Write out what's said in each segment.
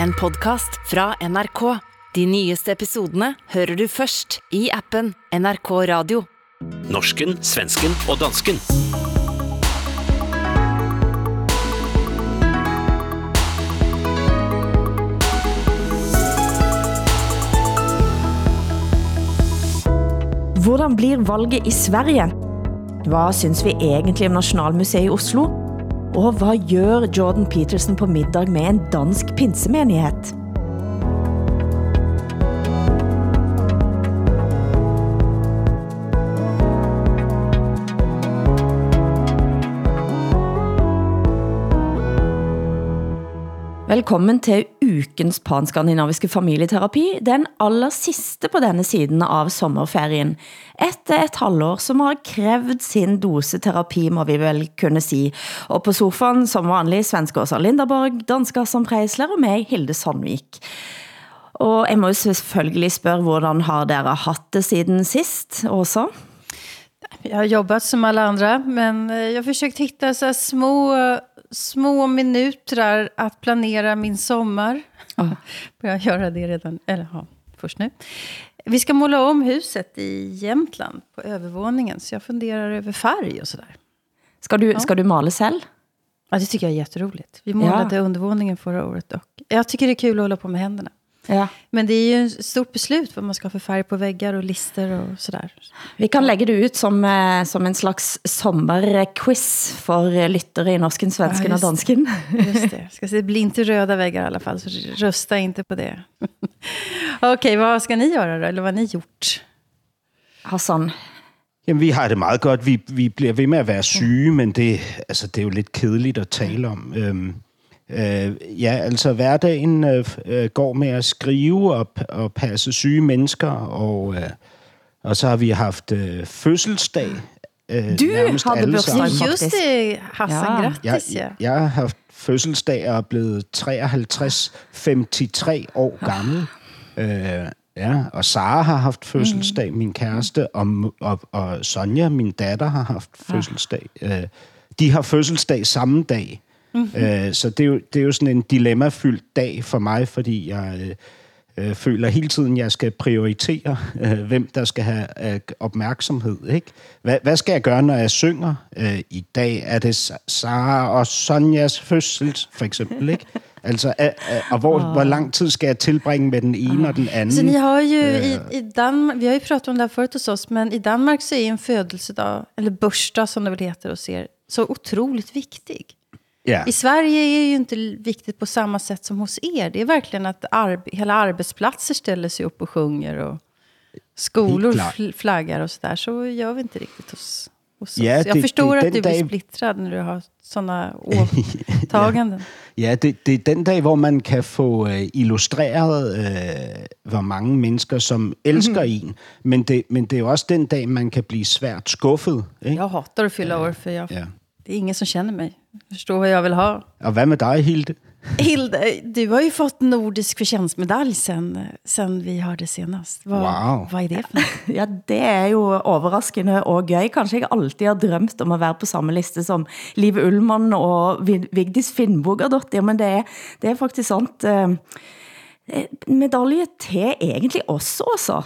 En podcast fra NRK. De nyeste episodene hører du først i appen NRK Radio. Norsken, svensken og dansken. Hvordan blir valget i Sverige? Hvad synes vi egentlig om Nationalmuseet i Oslo? Og hvad gør Jordan Peterson på middag med en dansk pinsemenighed? Velkommen til ukens panskandinaviske familieterapi, den aller sidste på denne siden av sommerferien. Efter et halvår som har krævet sin dose terapi, må vi vel kunne sige. Og på sofaen som vanlig svenske Åsa Linderborg, dansker som Preisler og mig, Hilde Sandvik. Og jeg må jo selvfølgelig spørge, hvordan har dere haft det siden sist, Åsa? Jag har jobbat som alla andra, men eh, jeg jag har försökt hitta så små, eh, små minuter att planera min sommar. Ja. Börjar göra det redan, eller ja, först nu. Vi ska måla om huset i Jämtland på övervåningen, så jag funderar över färg och sådär. Skal du, skal du male selv? Ja, det tycker jag är jätteroligt. Vi målade undervåningen förra året och jag tycker det är kul att hålla på med händerna. Ja. Men det är ju ett stort beslut vad man ska ha för färg på väggar och lister och sådär. Vi kan lægge det ut som, eh, som en slags sommerquiz for lyttere i norsken, svensken Ja, det. dansken. Just det. Ska se, det blir inte röda väggar i alla fall, så rösta inte på det. Okej, vad ska ni göra då? Eller vad har ni gjort? Hassan, Jamen, vi har det meget godt. Vi, vi bliver ved med at være syge, men det, altså, det er jo lidt kedeligt at tale om. Øhm, øh, ja, altså hverdagen øh, øh, går med at skrive og, og passe syge mennesker, og, øh, og så har vi haft øh, fødselsdag. Øh, Du bursdag. sammen. Faktisk. Just det, Hassan, Ja. grattis Jeg, ja. jeg har haft fødselsdag og er blevet 53, 53 år gammel. Øh, ja, og Sara har haft fødselsdag, min kæreste, og, og, og Sonja, min datter, har haft fødselsdag. Øh, de har fødselsdag samme dag. Mm-hmm. Øh, så det er, jo, det er jo sådan en dilemmafyldt dag for mig, fordi jeg øh, øh, føler hele tiden, jeg skal prioritere, øh, hvem der skal have øh, opmærksomhed. Ikke? Hvad, hvad skal jeg gøre, når jeg synger? Øh, I dag er det Sa- Sara og Sonjas fødsel, for eksempel. Ikke? Altså, øh, øh, og hvor, hvor lang tid skal jeg tilbringe med den ene og den anden? Så ni har ju i, i Danmark, vi har ju pratat om det här förut hos oss, men i Danmark så är en födelsedag, eller börsdag som det väl heter hos er, så otroligt viktig. Ja. I Sverige är ju inte viktigt på samma sätt som hos er. Det är verkligen att arb hela arbetsplatser ställer sig upp och sjunger och skolor flaggar och sådär. Så gör vi inte riktigt hos, hos Ja, oss. Jag det- förstår det- att du blir dag- splittrad när du har sådana åtaganden. Ja, det, det er den dag, hvor man kan få øh, illustreret, øh, hvor mange mennesker, som elsker Mhm. en. Men det, men det jo også den dag, man kan blive svært skuffet. Ikke? Jag hatar att fylla år för jag, Ja. Det är ingen som känner mig. Jag förstår vad jag vill ha. Og hvad med dig, Hilde? Hilde, du har ju fått nordisk förtjänstmedalj sen, sen vi hörde senast. Vad, Wow. vad är det för något? Ja, det er jo overraskende og gøy. Kanskje jeg alltid har drømt om at være på samme liste som Liv Ullmann og Vig- Vigdis Finnbogadottir, men det er, det er faktisk sant. eh, eh, Medalje til egentlig også, også.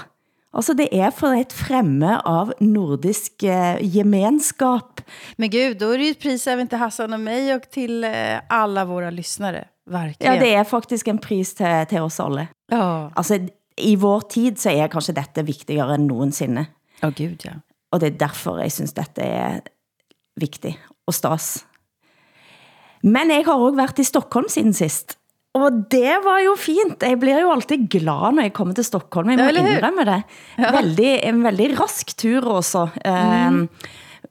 Altså, det er for et fremme av nordisk eh, gemenskap. Men gud, då är det ju ett pris även till Hassan och mig och till eh, alla våra lyssnare. Verkligen. Ja, det er faktisk en pris til, til oss alle. Ja, Altså, i vår tid så er kanskje dette vigtigere end nogensinde. Ja, gud ja. Og det er derfor jeg synes dette er vigtig og stas. Men jeg har også været i Stockholm siden sist. Og det var jo fint. Jeg bliver jo altid glad, når jeg kommer til Stockholm. Jeg må indrømme det. Veldig, en veldig rask tur også. Mm.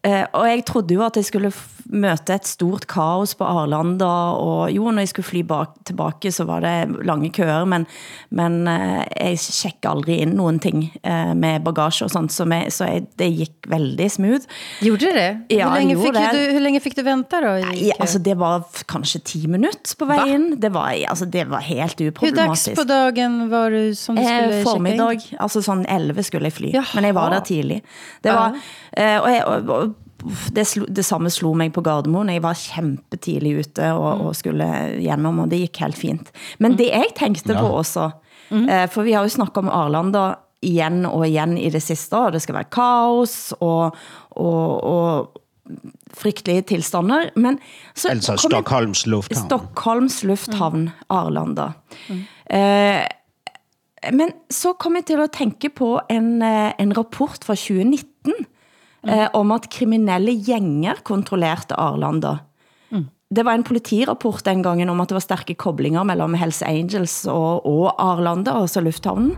Uh, og jeg trodde jo at jeg skulle møte et stort kaos på Arlanda, og jo, når jeg skulle fly bak, tilbage, så var det lange køer, men, men uh, jeg tjekker aldrig ind nogen ting uh, med bagage og sånt, så, med, så jeg, det gik veldig smooth. Gjorde det? Ja, hur, länge jo, fick det. du, hur länge fick du i Nej, kö? altså det var kanskje 10 minutter på vej ind. Det var, altså, det var helt uproblematisk. dags på dagen var du som du skulle Eh, checka in? formiddag, altså sådan 11 skulle jeg fly, Jaha. men jeg var der tidlig. Det var, eh, og, jeg, og det, slo, det samme slo mig på Gardermoen. Jeg var kæmpetidlig ute og, og skulle gjennom, og det gik helt fint. Men det jeg tænkte Nå. på også, eh, for vi har jo snakket om Arlanda igen og igen i det sidste, og det skal være kaos og, og, og frygtelige tilstander. Men så Altså Stockholms Lufthavn. Stockholms lufthavn, Arlanda. Eh, men så kom jeg til at tænke på en, eh, en rapport fra 2019 eh, om at kriminelle gænger kontrollerede Arlanda. Det var en politirapport den gangen om at det var stærke koblinger mellem Hells Angels og, og Arlanda, altså lufthavnen.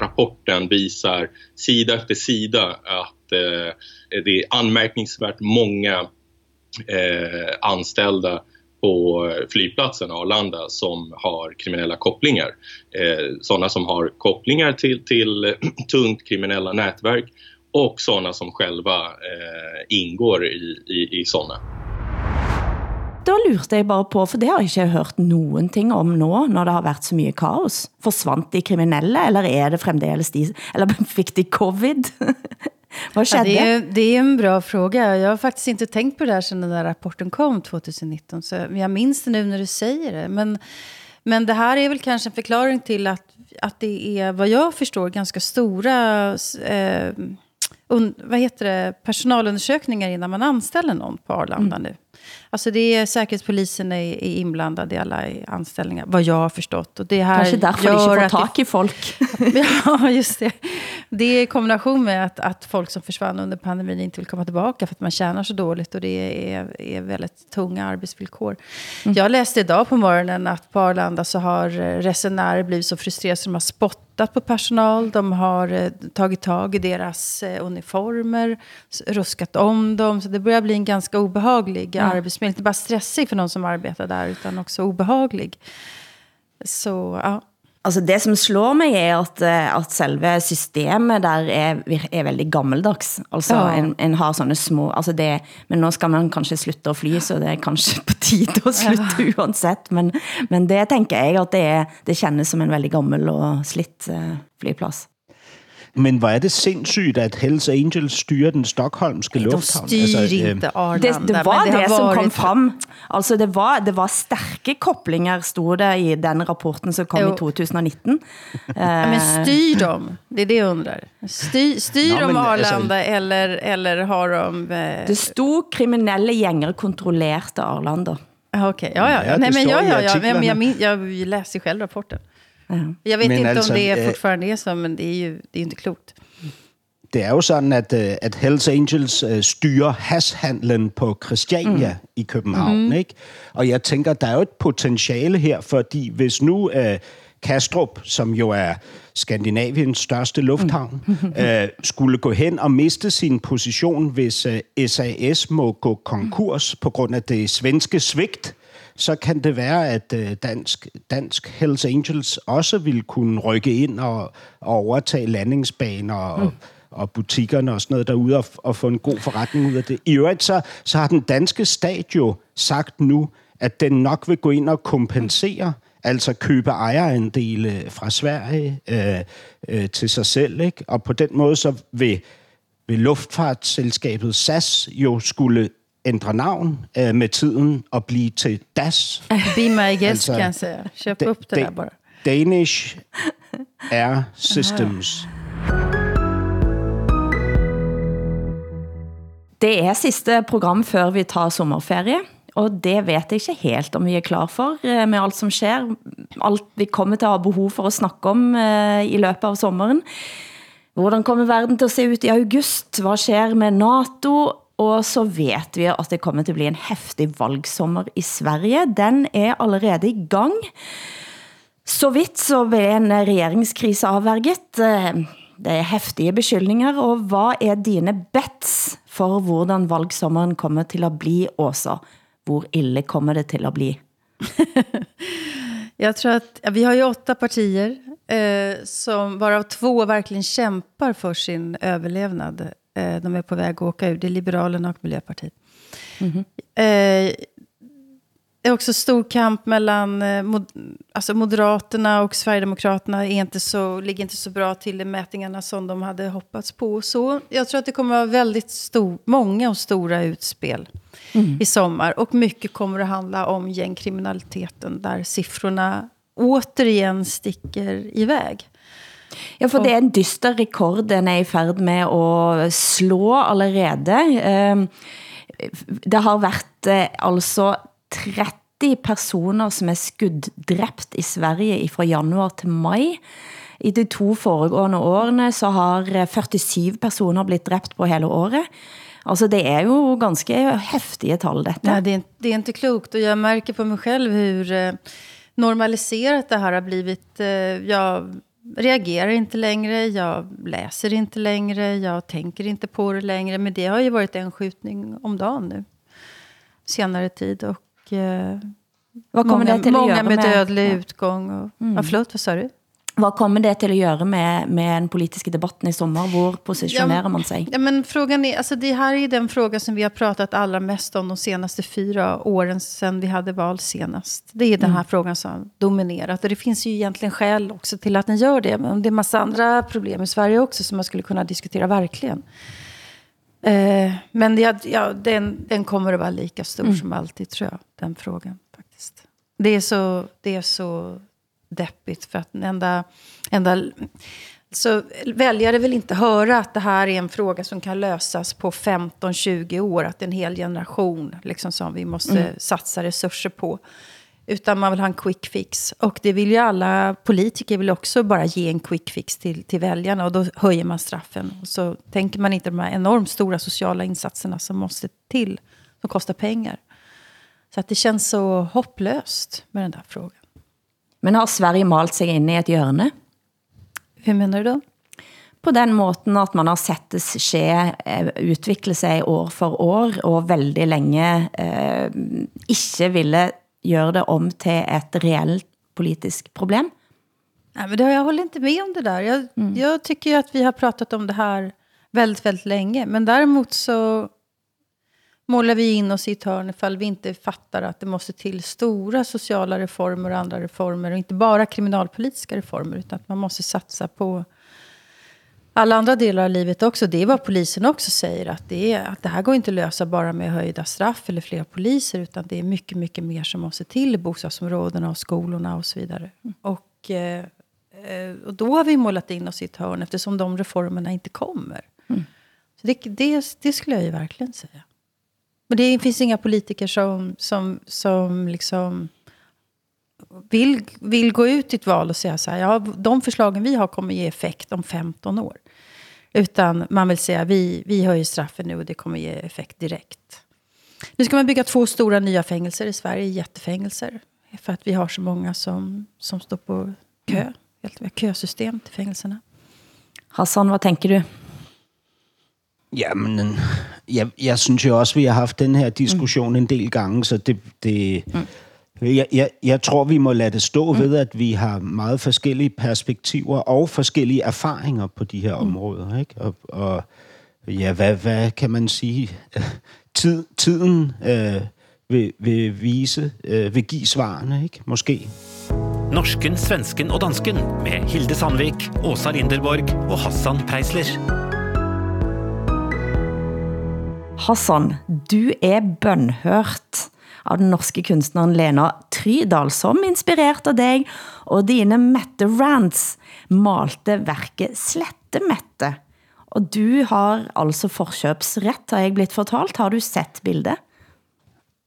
rapporten visar sida efter sida att eh, det är anmärkningsvärt många eh, anställda på flygplatsen Arlanda som har kriminella kopplingar. Eh, sådana som har kopplingar till, till tungt kriminella nätverk och sådana som själva eh, ingår i, i, i sådana. Da lurte jeg bare på, for det har jeg ikke hørt nogen ting om nå, når det har været så mye kaos. Forsvandt de kriminelle, eller er det fremdeles de, eller fik de covid? Hvad Ja, skedde? det, är, det är en bra fråga. Jag har faktiskt inte tänkt på det här sedan den där rapporten kom 2019. Så jag minns det nu när du säger det. Men, men det här är väl kanske en förklaring till att, att det är, vad jag förstår, ganska stora eh, un, vad heter det, personalundersökningar innan man anställer någon på Arlanda nu. Alltså det är säkerhetspolisen är, är inblandad i alla anställningar, vad jag har förstått. Och det här Kanske därför de gör ikke får i folk. Ja, just det. Det är i kombination med att, att folk som försvann under pandemin inte vill komma tillbaka för att man tjänar så dåligt och det är, är väldigt tunga arbetsvillkor. Jag läste idag på morgonen att på Arlanda så har eh, resenärer blivit så frustrerade så de har spottat på personal. De har eh, tagit tag i deras eh, uniformer, ruskat om dem. Så det börjar bli en ganska obehaglig arbetsmiljö. Inte bara stressig för någon som arbetar där utan också obehaglig. Så ja. Altså det som slår mig er at, eh, at selve systemet der er, vir- er veldig gammeldags. Altså Ja. en, en har sånne små, altså det, men nu skal man kanskje slutte at fly, så det er kanskje på tide at slutte uansett. Men, men det tænker jeg at det, er, det kjennes som en veldig gammel og slitt eh, flyplads. Men hvor er det sindssygt, at Hells Angels styrer den stokholmske De lufthavn. styr øh, inte Arlanda. Det, det var det, har som varit- kom frem. Altså det var, det var stærke koblinger, stod det i den rapporten som kom Jo. i 2019. Ja, men styr de? Det är det jag undrar. Styr, styr Ja, de men alltså- Arlanda eller, eller har de... Eh, Det stod kriminelle gænger kontrollerte Arlanda. ja, Okej, ja, ja. Ja, ja. det Nej, men ja, ja, ja. Men jag, min, jag läser ju själv rapporten. Jag vet Men inte alltså, om det eh, fortfarande är så, men det är ju det är ju inte klokt. Det er jo sådan, at, øh, at Hells Angels øh, styrer hashandlen på Christiania mm. i København. Mm. Ikke? Og jeg tænker, der er jo et potentiale her, fordi hvis nu øh, Kastrup, som jo er Skandinaviens største lufthavn, mm. øh, skulle gå hen og miste sin position, hvis øh, SAS må gå konkurs på grund af det svenske svigt, så kan det være, at øh, dansk, dansk Hells Angels også vil kunne rykke ind og, og overtage landingsbaner og, og butikkerne og sådan noget derude og, og få en god forretning ud af det. I øvrigt så, så har den danske stat jo sagt nu, at den nok vil gå ind og kompensere, altså købe ejerandele fra Sverige øh, øh, til sig selv. Ikke? Og på den måde så vil, vil luftfartsselskabet SAS jo skulle ændre navn øh, med tiden og blive til DAS. Be my guest Alltså, kan jag säga. Köp Da- upp det da- där bara. Danish Air Systems. Det er sidste program før vi tar sommerferie, og det vet jeg ikke helt om vi er klar for eh, med alt som sker. Alt vi kommer til at ha behov for at snakke om eh, i løbet av sommeren. Hvordan kommer verden til at se ut i august? Hvad sker med NATO? Og så vet vi at det kommer til at bli en hæftig valgsommer i Sverige. Den er allerede i gang. Så vidt så blev en regeringskrise afværget. Det er hæftige beskyldninger, og hvad er dine bets for hvordan valgsommeren kommer til at bli, Åsa? Hvor ille kommer det til at bli? Jag tror att ja, vi har ju åtta partier, eh, som, varav två verkligen kämpar för sin överlevnad. Eh, de är på väg att åka ur. Det är Liberalerna och Miljöpartiet. Eh, är också stor kamp mellan eh, mod, alltså Moderaterna och Sverigedemokraterna. Är inte så, ligger inte så bra till i mätningarna som de hade hoppats på. Så jag tror att det kommer att vara väldigt stor, många och stora utspel mm. i sommar. Och mycket kommer att handla om gängkriminaliteten där siffrorna återigen sticker iväg. Ja, for det er en dyster rekord, den er i færd med at slå allerede. Ehm, det har været eh, altså 30 personer, som er skuddrept i Sverige fra januar til maj. I de to foregående årene så har 47 eh, personer blitt dræbt på hele året. Altså det är ju ganska häftiga tal detta. Nej, det, är, det är inte klokt och jag märker på mig själv hur eh, normaliserat det här har blivit. Jag reagerar inte längre, jag läser inte längre, jag tänker inte på det längre. Men det har ju varit en skjutning om dagen nu, senare tid. Och eh, vad kommer många, det till många med, med dödlig ja. utgång. Och, mm. ja, förlåt, vad sa du? Vad kommer det till att göra med, med den politiska debatten i sommar? Hvor positionerar ja, man sig? Ja, men frågan är, alltså det här är den fråga som vi har pratat allra mest om de senaste fyra åren sedan vi hade val senast. Det är den här mm. frågan som dominerat. Och det finns ju egentligen skäl också till att den gör det. Men det är massa andra problem i Sverige också som man skulle kunna diskutera verkligen. Eh, men ja, ja, den, den kommer att vara lika stor mm. som alltid tror jag, den frågan. faktiskt. Det är så, det är så deppigt. För att enda, enda, så väljare vill inte höra att det här är en fråga som kan lösas på 15-20 år. Att det är en hel generation liksom, som vi måste mm. satsa resurser på. Utan man vill ha en quick fix. Och det vill ju alla politiker vill också bara ge en quick fix till, till väljarna. Och då höjer man straffen. Och så tänker man inte de här enormt stora sociala insatserna som måste till. Som kostar pengar. Så att det känns så hopplöst med den där frågan. Men har Sverige malt sig in i et hjørne? Hur menar du då? På den måten at man har sett det ske, eh, utvikle sig år for år, og veldig længe eh, ikke ville gøre det om til et reelt politisk problem? Nej, men det, jag håller inte med om det där. Jag, mm. jag tycker att vi har pratat om det här väldigt, väldigt länge. Men däremot så målar vi in oss i ett hörn ifall vi inte fattar att det måste till stora sociala reformer och andra reformer. Och inte bara kriminalpolitiska reformer, utan att man måste satsa på alla andra delar av livet också. Det är vad polisen också säger, att det, är, att det här går inte att lösa bara med höjda straff eller fler poliser, utan det är mycket, mycket mer som måste till i bostadsområdena och skolorna och så vidare. Och, eh, och då har vi målat in oss i ett hörn, eftersom de reformerna inte kommer. Mm. Så det, det, det skulle jag ju verkligen säga. Men det finns inga politiker som, som, som liksom vill, vill gå ut i ett val och säga så här, ja, de förslagen vi har kommer ge effekt om 15 år. Utan man vill säga, vi, vi höjer straffen nu och det kommer ge effekt direkt. Nu ska man bygga två stora nya fängelser i Sverige, jättefängelser. För att vi har så många som, som står på kö. Vi har kösystem till fängelserna. Hassan, vad tänker du? Jamen, jeg, jeg synes jo også, vi har haft den her diskussion mm. en del gange, så det... det mm. Jeg, jeg, jeg tror, vi må lade det stå mm. ved, at vi har meget forskellige perspektiver og forskellige erfaringer på de her mm. områder. Ikke? Og, og ja, hvad, hvad kan man sige? Tid, tiden øh, vil, vil vise, øh, vil give svarene, ikke? måske. Norsken, svensken og dansken med Hilde Sandvik, Åsa Linderborg og Hassan Preisler. Hassan, du er bønhørt av den norske kunstneren Lena Trydal, som inspirert av dig og dine Mette Rants malte verket Slette Mette. Og du har altså forkøbsret, har jeg blitt fortalt. Har du sett bildet?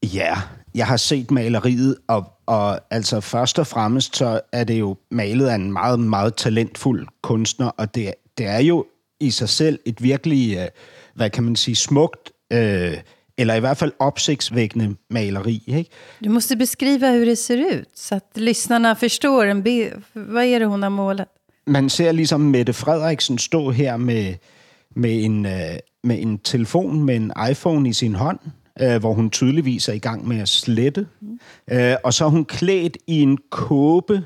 Ja, jeg har set maleriet, og, og altså først og fremmest så er det jo malet af en meget, meget talentfuld kunstner, og det, det er jo i sig selv et virkelig, øh, hvad kan man sige, smukt øh, eller i hvert fall opsigtsvækkende maleri. Ikke? Du måste beskriva hur det ser ut, så att lyssnarna förstår en. Vad är det, hon har målat? Man ser ligesom Mette Frederiksen stå her med, med, en, øh, med en telefon, med en iPhone i sin hånd, øh, hvor hun tydeligvis er i gang med at slette. Mm. Øh, og så er hun klædt i en kåbe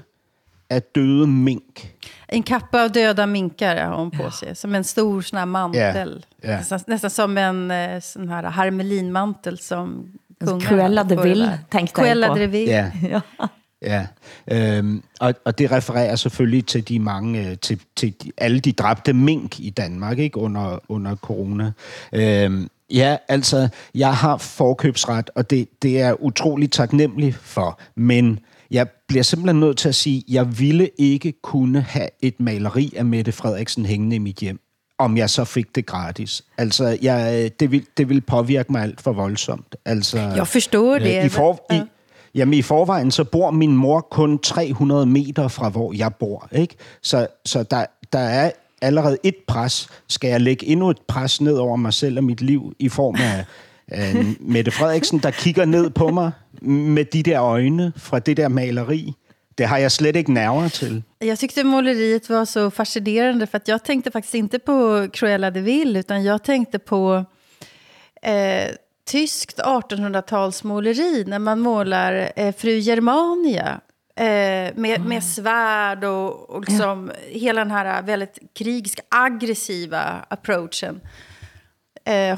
af døde mink. En kappa av döda minkar har hon på sig. Som en stor sån här mantel. Yeah. Yeah. Nästan, nästan som en eh, sån här harmelinmantel som kungarna Cruella de Vil, tänkte jag Cruella på. de Vil. Ja. Ja, øhm, og, og det refererer selvfølgelig til de mange, øh, til, til de, alle de dræbte mink i Danmark, ikke, under, under corona. Øhm, ja, altså, jeg har forkøbsret, og det, det er utroligt taknemmelig for, men jeg bliver simpelthen nødt til at sige, jeg ville ikke kunne have et maleri af Mette Frederiksen hængende i mit hjem, om jeg så fik det gratis. Altså, jeg, det, vil, det vil påvirke mig alt for voldsomt. Altså, Jeg förstår det. Øh, I, for, i, Ja. jamen, i forvejen, så bor min mor kun 300 meter fra, hvor jeg bor. Ikke? Så, så der, der er allerede et pres. Skal jeg lægge endnu et pres ned over mig selv og mit liv i form af øh, Mette Frederiksen, der kigger ned på mig med de der øjne fra det der maleri? Det har jeg slet ikke nerver til. Jag tyckte måleriet var så fascinerande för att jag tänkte faktiskt inte på Cruella de Vil utan jag tänkte på eh, tyskt 1800-talsmåleri när man målar eh, fru Germania eh, med, med svärd och, och liksom hela den här väldigt krigiska, aggressiva approachen. Eh,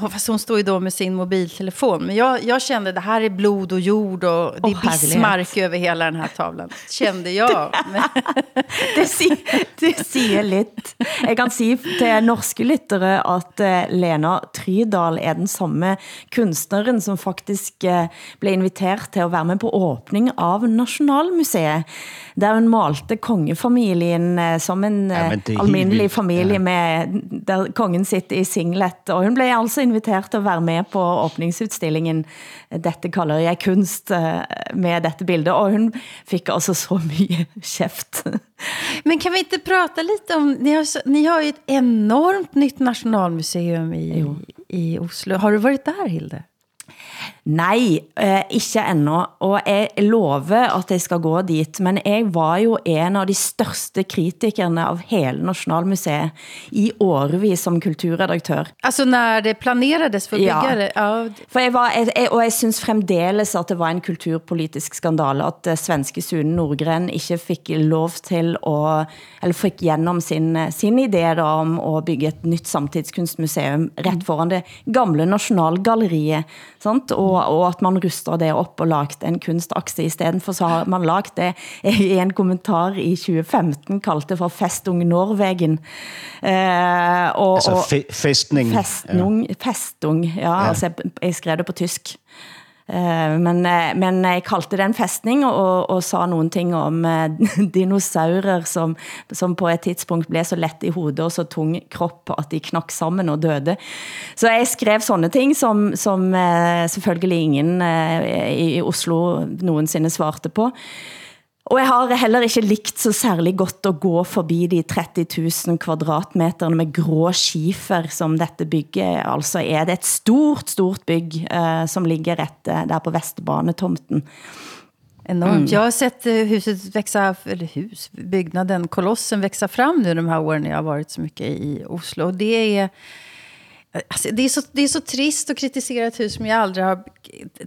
hon- fast hon står ju då med sin mobiltelefon. Men jag, jag kände det här är blod och jord och det är härlighet. Bismarck över hela den här tavlan. Kände jag. Det, sier, det sier litt. Jeg kan si til norske lyttere at eh, Lena Trydal er den samme kunstneren, som faktisk eh, blev inviteret til at være med på åbning av Nationalmuseet, der hun malte kongefamilien eh, som en Ja, eh, almindelig familie, Ja. med, der kongen sitter i singlet. Og hun blev altså inviteret til at være med på åbningsudstillingen. Dette kalder jeg kunst eh, med dette bildet, og hun fik altså så mye kæft. men kan vi inte prata lite om... Ni har, så- ni har ju ett enormt nytt nationalmuseum i, i Oslo. Har du varit där, Hilde? Nej, eh, ikke endnu, og jeg lover at jeg skal gå dit, men jeg var jo en av de største kritikerne av hele Nationalmuseet i årevis som kulturredaktør. Alltså när det planerades för att Ja. bygga det? Ja. For jeg var, jeg, jeg, og jeg synes fremdeles at det var en kulturpolitisk skandale, at eh, svenske Sune Nordgren ikke fik lov til å, eller fik gjennom sin, eh, sin idé da, om at bygge et nytt samtidskunstmuseum rett foran det gamle Nationalgalleriet, sant? Og, og at man ruster det op og lagt en kunstakse i stedet for, så har man lagt det i en kommentar i 2015, kalte for Festung Norvegen. Eh, og, Altså og, fe, festning. Festnung, festung, ja, ja. altså jeg, jeg skrev det på tysk. Eh, men, eh, men jeg kaldte det en festning og, og sa nogle ting om eh, dinosaurer som, som på et tidspunkt blev så let i hovedet og så tung kropp, at de knak sammen og døde. Så jeg skrev sådanne ting som, som eh, selvfølgelig ingen i, i Oslo nogensinde svarte på. Og jeg har heller ikke likt så særlig godt at gå forbi de 30 000 kvadratmeterne med grå skifer, som dette bygget altså er. Det er et stort, stort bygg, eh, som ligger rätt eh, der på Vestbanetomten. Enormt. Jag har sett eh, huset växa, eller hus, byggnaden, kolossen växa fram nu de här åren jag har varit så mycket i Oslo. Och det är, alltså, det är, så, det är så trist att kritisera ett hus som jag aldrig har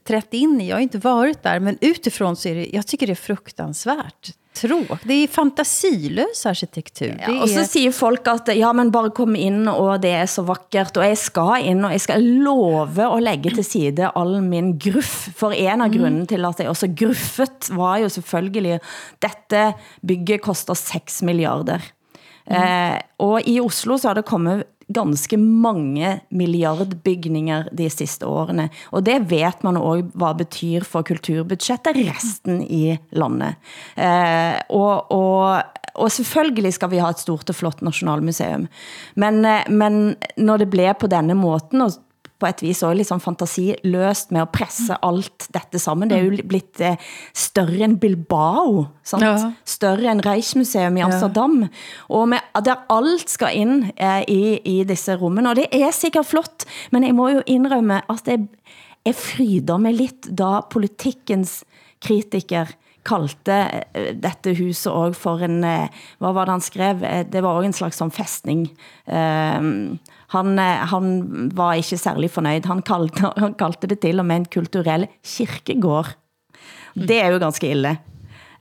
trätt in i. Jag har inte varit där, men utifrån så är det, jag tycker det är fruktansvärt tråk. Det är fantasilös arkitektur. Det Ja, og så är, siger folk at ja, men bare kom ind, og det er så vakkert, og jeg skal ind, og jeg skal love at lægge til side all min gruff. For en af grunden til at jeg også gruffet var jo selvfølgelig, dette bygget koster 6 milliarder. Eh, og i Oslo så har det kommet ganske mange milliardbygninger de sidste årene. Og det vet man også, hvad betyder for kulturbudgettet resten i landet. Eh, og, og, og selvfølgelig skal vi ha et stort og flott nationalmuseum. Men, eh, men når det blev på denne måten, og på et vis også liksom fantasiløst med at presse alt dette sammen. Det er jo blitt eh, større end Bilbao, sant? Ja. større end Reichsmuseum i Amsterdam. Og med, der alt skal ind eh, i, i disse rummene, og det er sikkert flott, men jeg må jo indrømme, at jeg, jeg fryder mig lidt, da politikkens kritiker kaldte eh, dette huset også for en, eh, hvad var det han skrev? Eh, det var også en slags som festning. Eh, han, han var ikke særlig fornøjd. Han kaldte, han kaldte det til og med en kulturell kirkegård. Det er jo ganske ille.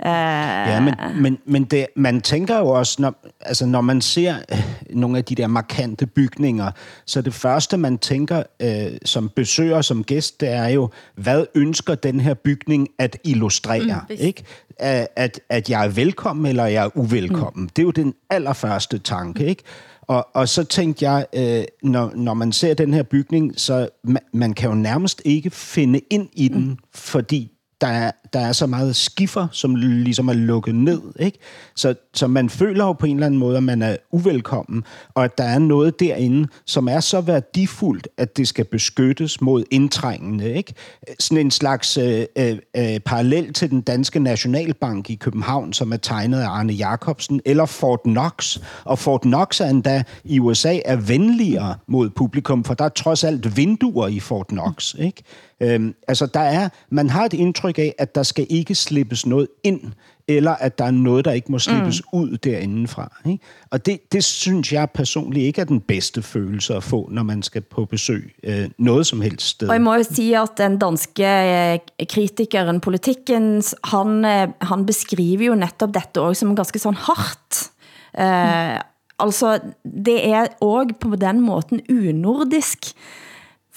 Ja, men, men, men det, man tænker jo også, når, altså når man ser øh, nogle af de der markante bygninger, så det første, man tænker øh, som besøger, som gæst, det er jo, hvad ønsker den her bygning at illustrere? Mm, ikke? At, at jeg er velkommen, eller jeg er uvelkommen. Mm. Det er jo den allerførste tanke, ikke? Og, og så tænkte jeg, øh, når, når man ser den her bygning, så man, man kan jo nærmest ikke finde ind i den, mm. fordi der er, der er så meget skiffer, som ligesom er lukket ned. Ikke? Så, så man føler jo på en eller anden måde, at man er uvelkommen, og at der er noget derinde, som er så værdifuldt, at det skal beskyttes mod indtrængende. Ikke? Sådan en slags øh, øh, øh parallel til den danske Nationalbank i København, som er tegnet af Arne Jacobsen, eller Fort Knox. Og Fort Knox er endda i USA er venligere mod publikum, for der er trods alt vinduer i Fort Knox. Ikke? Øhm, altså, der er, man har et indtryk af, at der skal ikke slippes noget ind, eller at der er noget, der ikke må slippes mm. ud derindefra. Ikke? Og det, det synes jeg personligt ikke er den bedste følelse at få, når man skal på besøg øh, noget som helst sted. Og jeg må jo sige, at den danske øh, kritikeren, politikken, han, øh, han beskriver jo netop dette også som ganske sådan hardt. Uh, mm. Altså, det er også på den måten unordisk.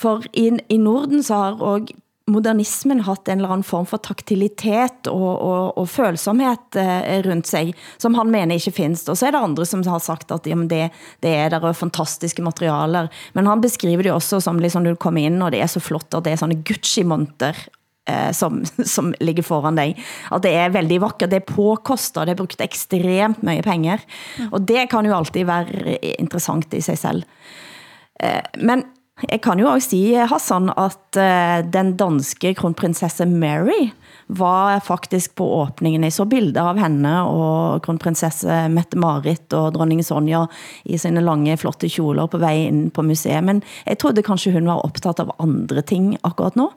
For i, i Norden så har også modernismen haft en eller anden form for taktilitet og, og, og følsomhed eh, rundt sig, som han mener ikke findes. Og så er det andre som har sagt at jamen, det, det er der er fantastiske materialer. Men han beskriver det også som liksom, du kommer ind, og det er så flott, at det er sådan Gucci-monter eh, som, som ligger foran dig. At det er veldig vakkert, det er påkostet, det er brugt ekstremt mye penger. Og det kan jo alltid være interessant i sig selv. Eh, men jeg kan jo også sige, eh, Hassan, at eh, den danske kronprinsesse Mary var faktisk på åbningen. Jeg så bilder av henne og kronprinsesse Mette-Marit og dronning Sonja i sine lange, flotte kjoler på vej ind på museet. Men jeg trodde kanskje hun var optaget av andre ting akkurat nu.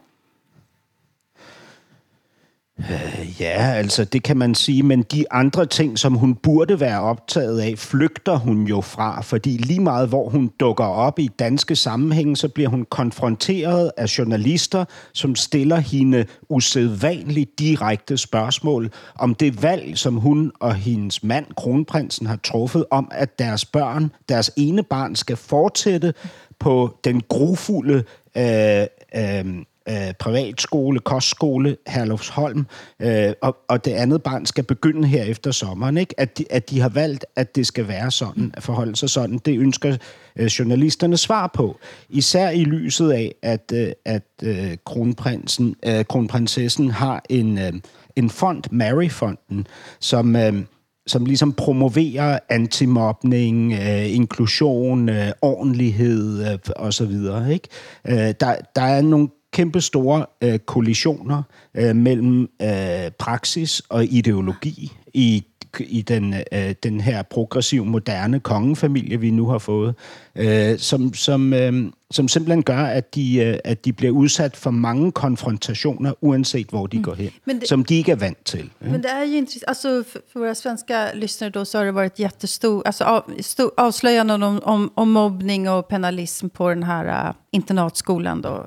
Øh, ja, altså det kan man sige, men de andre ting, som hun burde være optaget af, flygter hun jo fra, fordi lige meget hvor hun dukker op i danske sammenhænge, så bliver hun konfronteret af journalister, som stiller hende usædvanligt direkte spørgsmål om det valg, som hun og hendes mand, kronprinsen, har truffet om, at deres børn, deres ene barn, skal fortsætte på den grufulde øh, øh, øh, privatskole, kostskole, Herlufsholm, øh, og, og det andet barn skal begynde her efter sommeren. Ikke? At, de, at de har valgt, at det skal være sådan, at forholde sig sådan. Det ønsker øh, journalisterne svar på. Især i lyset af, at, øh, at øh, kronprinsen, øh, kronprinsessen har en, øh, en fond, Mary-fonden, som... Øh, som ligesom promoverer antimobning, øh, inklusion, øh, ordentlighed øh, og så videre. Ikke? Øh, der, der er nogle kæmpe store øh, kollisioner øh, mellem øh, praksis og ideologi i i den, øh, den her progressiv, moderne kongefamilie, vi nu har fået, øh, som, som, øh, som simpelthen gør, at de, øh, at de bliver udsat for mange konfrontationer, uanset hvor de mm. går hen, det, som de ikke er vant til. Men det är ju intressant, alltså för, för våra svenska lyssnare då så har det varit jättestor, alltså av, stor, avslöjanden om, om, om mobbning och penalism på den här uh, internatskolan då,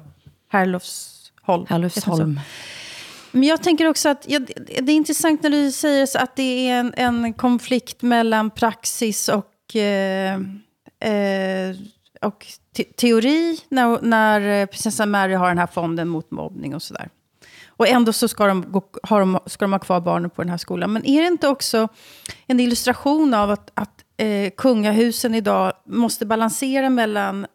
Herlufsholm. Herlufsholm. Men jag tänker också att ja, det är intressant när du säger så att det är en, en konflikt mellan praxis och, eh, eh, och te teori när, när prinsessan Mary har den här fonden mot mobbning och sådär. Och ändå så ska de, gå, har de, ska de ha kvar barnen på den här skolan. Men är det inte också en illustration av att, att eh, kungahusen idag måste balansera mellan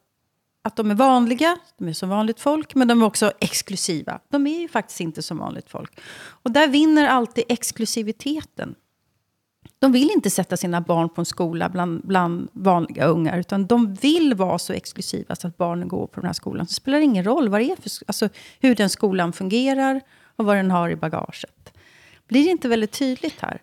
att de är vanliga, de är som vanligt folk, men de är också exklusiva. De är ju faktiskt inte som vanligt folk. Och där vinner alltid exklusiviteten. De vill inte sätta sina barn på en skola bland, bland vanliga ungar, utan de vill vara så exklusiva så att barnen går på den här skolan. Det spelar ingen roll vad det är för, alltså, hur den skolan fungerar och vad den har i bagaget. Blir det inte väldigt tydligt här?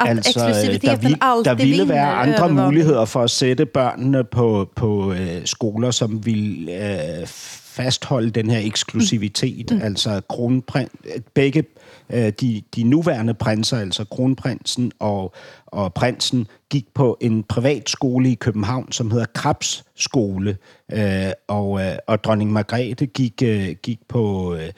At altså, der, vil, der ville være andre muligheder for at sætte børnene på, på øh, skoler, som vil øh, fastholde den her eksklusivitet. Mm. Altså kronprin, begge øh, de, de nuværende prinser, altså kronprinsen og, og prinsen, gik på en privat skole i København, som hedder Krabs Skole, øh, og, øh, og dronning Margrethe gik, øh, gik på... Øh,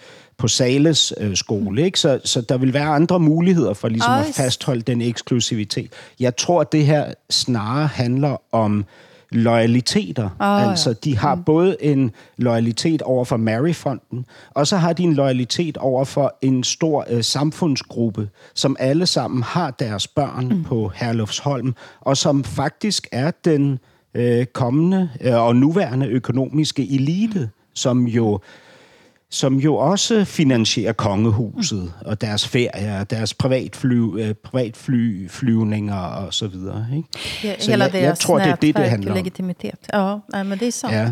på Sales øh, skole. Ikke? Så, så der vil være andre muligheder for ligesom at fastholde den eksklusivitet. Jeg tror, at det her snarere handler om loyaliteter. Oh, altså, ja. de har mm. både en loyalitet over for Maryfonden, og så har de en loyalitet over for en stor øh, samfundsgruppe, som alle sammen har deres børn mm. på Herlufsholm, og som faktisk er den øh, kommende øh, og nuværende økonomiske elite, som jo som jo også finansierer kongehuset mm. og deres ferier, deres privatfly, øh, privatflyvninger og så videre. Ikke? Ja, så jeg, jeg tror, det er det, det handler om. legitimitet. Ja, men det er sant. Ja.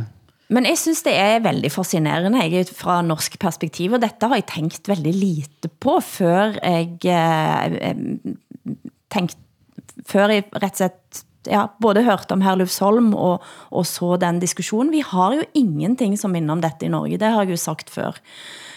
Men jeg synes det er veldig fascinerende jeg, fra norsk perspektiv, og dette har jeg tænkt veldig lite på, før jeg eh, eh tænkt, før jeg rett og slett ja, både hørt om Herlufsholm og, og så den diskussionen. Vi har jo ingenting som minder om dette i Norge, det har jeg jo sagt før.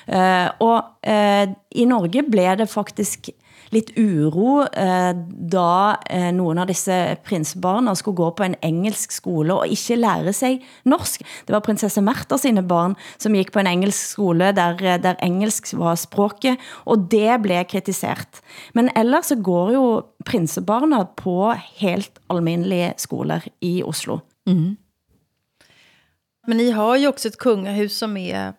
Uh, og uh, i Norge blev det faktisk lidt uro, eh, da eh, nogle af disse prinsbarna skulle gå på en engelsk skole og ikke lære sig norsk. Det var prinsesse Märtha sine barn, som gik på en engelsk skole, der, eh, der engelsk var språket, og det blev kritisert. Men ellers så går jo prinsebarna på helt almindelige skoler i Oslo. Mm. Men ni har ju också ett kungahus som är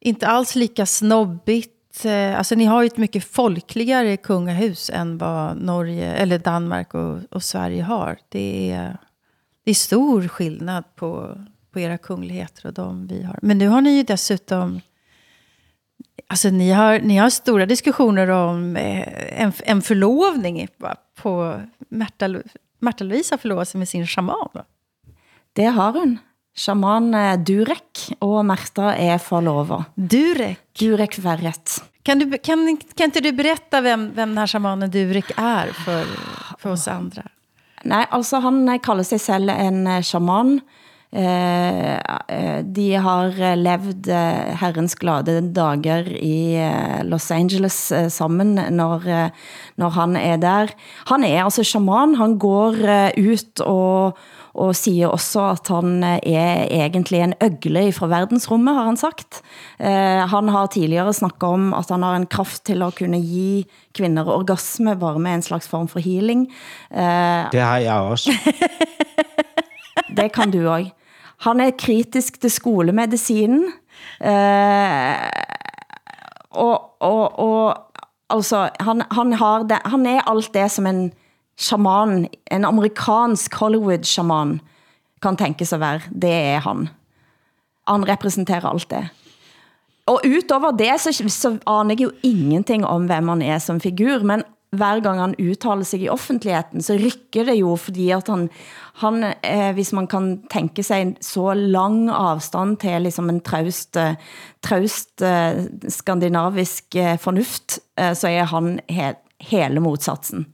inte alls lika snobbigt. Eh, alltså ni har ju ett mycket folkligare kungahus än vad Norge, eller Danmark och, och Sverige har. Det är, det är stor skillnad på, på era kungligheter och de vi har. Men nu har ni ju dessutom Alltså ni har, ni har stora diskussioner om eh, en, en förlovning på Märta, Märta Louise har förlovat sig med sin shaman. Va? Det har hun. Shaman eh, Durek og Märta är förlova. Durek? Durek Verret. Kan, du, kan, kan inte du berätta vem, vem den här shamanen Durek är för, för oss andra? Nej, altså han kalder sig selv en eh, shaman. Eh, eh, de har levd eh, herrens glade dager i Los Angeles sammen når, når han er der. Han er altså shaman, han går ut og, og siger også at han er egentlig en øgle fra verdensrummet, har han sagt. han har tidligere snakket om at han har en kraft til at kunne give kvinder orgasme, bare med en slags form for healing. det har jeg også. det kan du også. Han er kritisk til skolemedicinen. Eh, og, og, og altså, han, han, har det, han er alt det som en shaman, en amerikansk Hollywood-shaman kan tænke sig være. Det er han. Han repræsenterer alt det. Og utover det, så, så aner jeg jo ingenting om, hvem han er som figur, men hver gang han uttaler sig i offentligheden, så rykker det jo, fordi at han, han eh, hvis man kan tænke sig en så lang afstand til liksom en traust, eh, traust eh, skandinavisk eh, fornuft, eh, så er han he, hele motsatsen.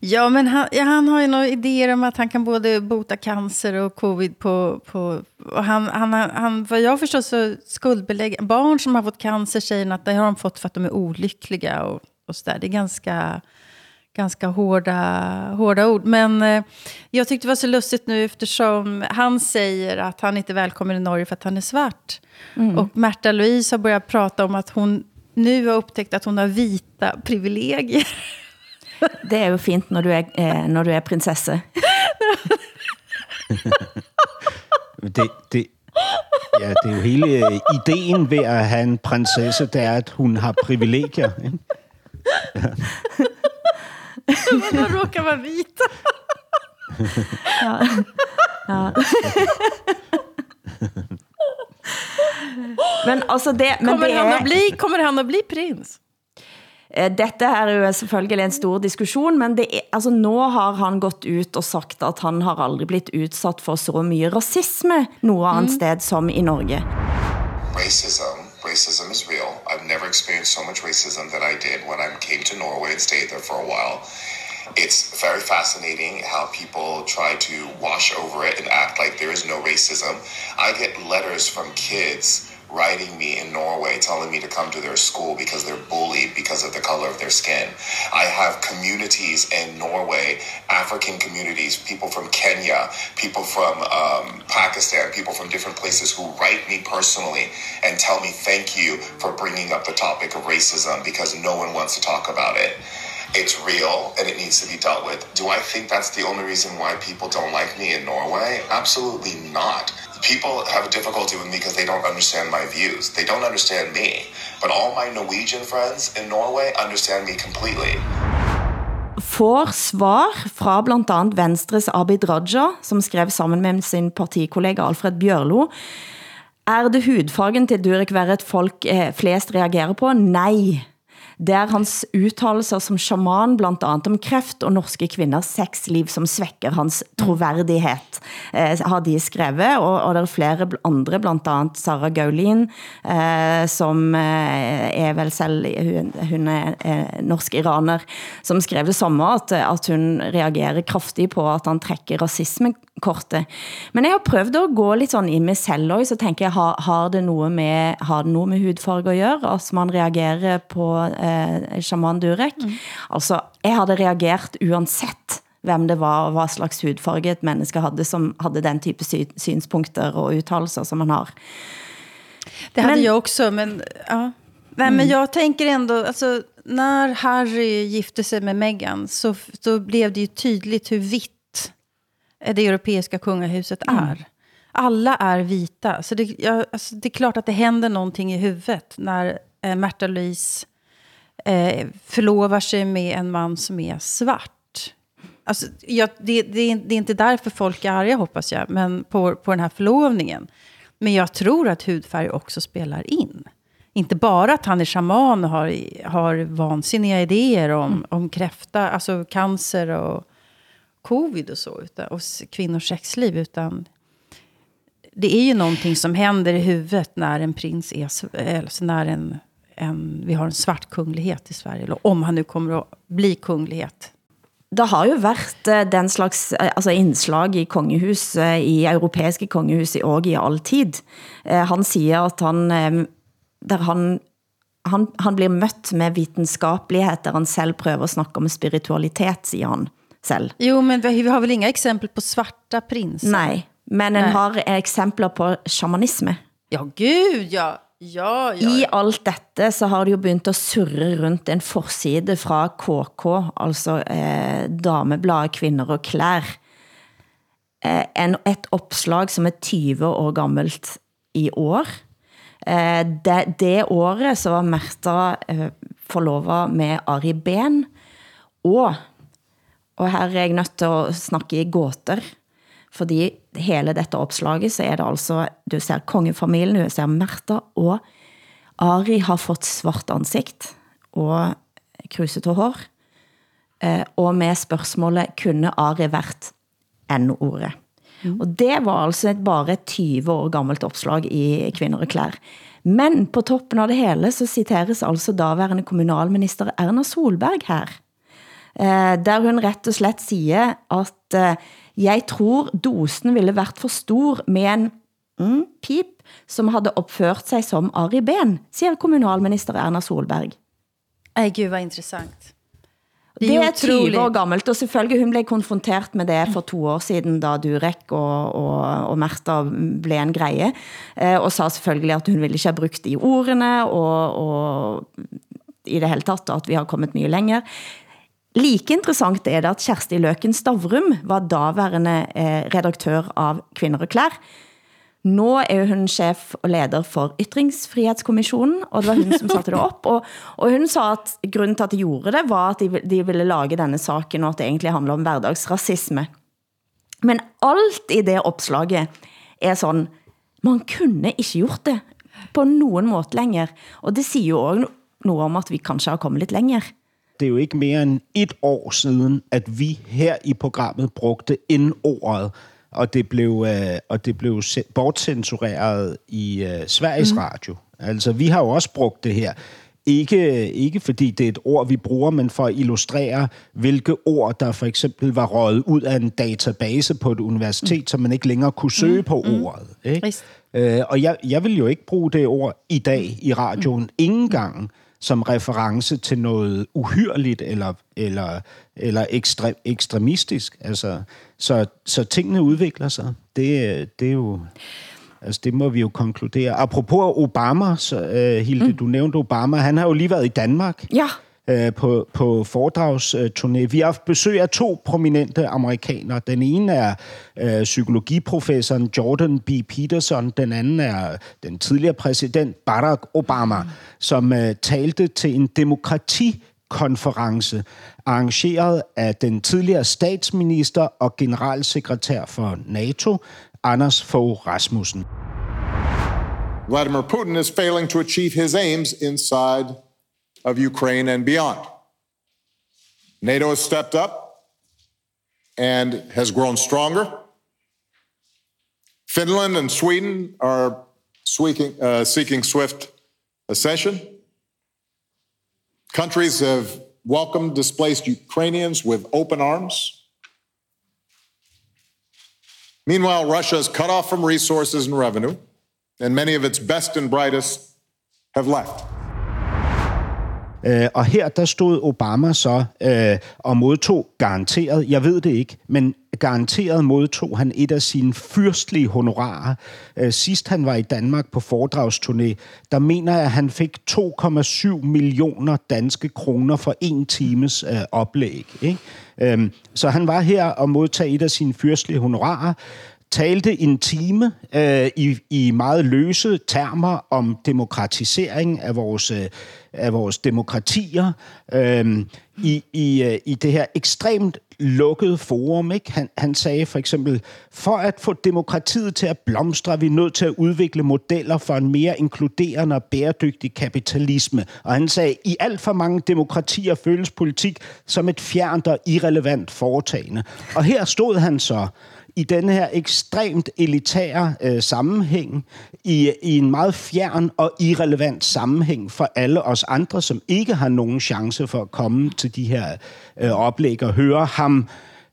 Ja, men han, ja, han har ju några idéer om att han kan både bota cancer och covid på... på och han, han, han, vad jag förstår så skuldbelägger barn som har fått cancer säger att det har de fått för att de är olyckliga och och så där. Det är ganska, ganska hårda, hårda ord. Men eh, jag tyckte det var så lustigt nu eftersom han säger att han inte är välkommen i Norge för att han är svart. Mm. Och Märta Louise har börjat prata om att hon nu har upptäckt att hon har vita privilegier. Det är ju fint när du är, eh, när du är prinsessa. det, det, ja, det er jo hele ideen ved at have en prinsesse, det er, at hun har privilegier. Ikke? Men de råkar vara vita. ja. ja. men altså det, men kommer, det han at bli, kommer han at bli prins? Eh, dette er jo selvfølgelig en stor diskussion, men det er, altså, nå har han gått ut og sagt at han har aldrig blitt utsatt for så mye rasisme noe andet mm. sted som i Norge. Racism racism is real. I've never experienced so much racism that I did when I came to Norway and stayed there for a while. It's very fascinating how people try to wash over it and act like there is no racism. I get letters from kids writing me in Norway telling me to come to their school because they're bullied because of the color of their skin. I have communities in Norway, African communities, people from Kenya, people from um, Pakistan, people from different places who write me personally and tell me thank you for bringing up the topic of racism because no one wants to talk about it. It's real and it needs to be dealt with. Do I think that's the only reason why people don't like me in Norway? Absolutely not people have a difficulty with me because they don't understand my views. They don't understand me. But all my Norwegian friends in Norway understand me completely. får svar fra blandt andet Venstres Abid Raja, som skrev sammen med sin partikollega Alfred Bjørlo. Er det hudfargen til Durek Verret folk eh, flest reagerer på? Nej. Det er hans uttalelser som shaman, blandt andet om kræft og norske kvinders sexliv, som svækker hans troværdighed, eh, har de skrevet, og, og der er flere andre, blandt andet Sara Gaulin, eh, som eh, er vel selv, hun, hun er eh, norsk-iraner, som skrev det samme, at, at hun reagerer kraftigt på, at han trækker rasismekortet. Men jeg har prøvet at gå lidt sådan i mig selv, også, så tænker jeg, har, har, det noget med, har det noget med hudfarve at gøre, at man reagerer på eh, shaman Durek? Mm. Altså, jeg havde reageret uansett hvem det var, og hvad slags hudfarge et menneske havde, som havde den type sy synspunkter og uttalelser, som man har. Det hade men, jag också, men, ja. Nej, mm. men jag tänker ändå, alltså, när Harry gifte sig med Meghan så, så blev det ju tydligt hur vitt det europeiska kungahuset mm. är. Alla är vita. Så det, ja, alltså, det är klart att det händer någonting i huvudet när eh, Märta Louise eh, förlovar sig med en man som är svart. Alltså, ja, det, det, det är inte därför folk är arga, hoppas jag, men på, på den här förlovningen. Men jag tror att hudfärg också spelar in. Inte bara att han är shaman och har, har vansinniga idéer om, mm. om kräfta, alltså cancer och covid och så, utan, och kvinnors sexliv, utan det är ju någonting som händer i huvudet när en prins är, alltså när en, en, vi har en svart kunglighet i Sverige, eller om han nu kommer att bli kunglighet. Det har jo været eh, den slags eh, altså indslag i kongehus, eh, i europæiske kongehus i og i all tid. Han siger, at han, der han, han, han blir mødt med videnskabelighed, der han selv prøver at snakke om spiritualitet, siger han selv. Jo, men vi har väl inga exempel på svarta prinsar? Nej, men en Nej. har exempler på shamanisme. Ja, gud, ja. Ja, ja. I alt dette så har det jo begyndt at surre rundt en forside fra KK, altså eh, Dameblad, Kvinder og Klær. Eh, en, et opslag som er 20 år gammelt i år. Eh, det, det året så var Märta eh, forlovet med Ari Ben, og og her er jeg nødt til at snakke i gåter, fordi hele dette opslaget, så er det altså, du ser kongefamilien, du ser Märta, og Ari har fått svart ansigt, og krusete hår, eh, og med spørgsmålet, kunne Ari vært N-ordet? Mm. Og det var altså et, bare et 20 år gammelt opslag i Kvinder og Klær. Men på toppen av det hele, så citeres altså daværende kommunalminister Erna Solberg her eh, der hun rett og slett siger, at eh, jeg tror dosen ville været for stor med en mm, pip, som havde opført sig som Ari Ben, siger kommunalminister Erna Solberg. Ej, gud, hvad interessant. Det er 20 år gammelt, og selvfølgelig hun blev konfronteret med det for to år siden, da Durek og, og, og Märta blev en greie, eh, og sa selvfølgelig, at hun ville ikke have brugt de ordene, og, og i det hele taget, at vi har kommet mye længere. Like interessant er det, at Kjersti Løken Stavrum var daværende eh, redaktør av Kvinder og Klær. Nå er hun chef og leder for Ytringsfrihetskommissionen, og det var hun som satte det op. Og, og hun sa, at grunden til at de gjorde det, var at de, de ville lage denne saken, og at det egentlig handler om hverdagsracisme. Men alt i det opslaget er sådan, man kunne ikke gjort det på nogen måde længere. Og det siger jo også noget om, at vi kanskje har kommet lidt længere det er jo ikke mere end et år siden, at vi her i programmet brugte N-ordet, og det blev, øh, og det blev bortcensureret i øh, Sveriges mm. Radio. Altså, vi har jo også brugt det her. Ikke, ikke fordi det er et ord, vi bruger, men for at illustrere, hvilke ord, der for eksempel var røget ud af en database på et universitet, mm. så man ikke længere kunne søge mm. på mm. ordet. Ikke? Øh, og jeg, jeg vil jo ikke bruge det ord i dag i radioen. Mm. Ingen gang som reference til noget uhyrligt eller, eller, eller ekstre, ekstremistisk. Altså, så, så tingene udvikler sig. Det, det er jo... Altså, det må vi jo konkludere. Apropos Obama, så, uh, Hilde, mm. du nævnte Obama, han har jo lige været i Danmark. Ja. Øh, på, på foredragsturné. Vi har haft besøg af to prominente amerikanere. Den ene er øh, psykologiprofessoren Jordan B. Peterson. Den anden er den tidligere præsident Barack Obama, mm. som øh, talte til en demokratikonference arrangeret af den tidligere statsminister og generalsekretær for NATO, Anders Fogh Rasmussen. Vladimir Putin is failing to achieve his aims inside of Ukraine and beyond. NATO has stepped up and has grown stronger. Finland and Sweden are seeking, uh, seeking swift accession. Countries have welcomed displaced Ukrainians with open arms. Meanwhile, Russia is cut off from resources and revenue, and many of its best and brightest have left. Øh, og her der stod Obama så øh, og modtog garanteret, jeg ved det ikke, men garanteret modtog han et af sine fyrstlige honorarer. Øh, sidst han var i Danmark på foredragsturné, der mener jeg, at han fik 2,7 millioner danske kroner for en times øh, oplæg. Ikke? Øhm, så han var her og modtog et af sine fyrstlige honorarer, talte en time øh, i, i meget løse termer om demokratisering af vores, øh, af vores demokratier øh, i, i, øh, i det her ekstremt lukkede forum. Ikke? Han, han sagde for eksempel, for at få demokratiet til at blomstre, er vi nødt til at udvikle modeller for en mere inkluderende og bæredygtig kapitalisme. Og han sagde, i alt for mange demokratier føles politik som et fjernt og irrelevant foretagende. Og her stod han så i denne her ekstremt elitære øh, sammenhæng, i, i en meget fjern og irrelevant sammenhæng for alle os andre, som ikke har nogen chance for at komme til de her øh, oplæg og høre ham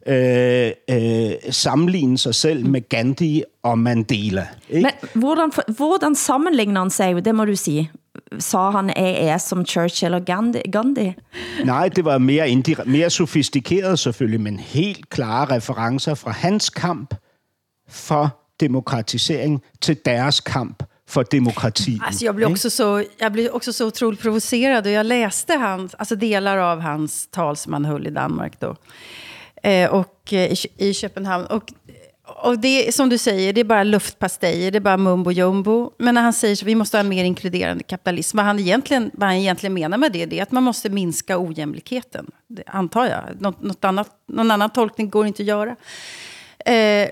øh, øh, sammenligne sig selv med Gandhi og Mandela. Ikke? Men hvordan, hvordan sammenligner han sig, det må du sige? Sa han er som Churchill og Gandhi? Nej, det var mere, mere sofistikeret selvfølgelig, men helt klare referencer fra hans kamp for demokratisering til deres kamp för demokrati. Alltså jag, blev också så, jag blev också så otroligt provocerad och jag läste hans, alltså delar av hans tal som han höll i Danmark då. Eh, och eh, i, i Köpenhamn. Och och det som du säger, det är bara luftpastejer, det är bara mumbo jumbo. Men när han säger så, vi måste ha en mer inkluderande kapitalism, vad han egentligen, vad han egentligen menar med det, det är att man måste minska ojämlikheten. Det antar jag. Något, något annat, någon annan tolkning går inte att göra. Eh,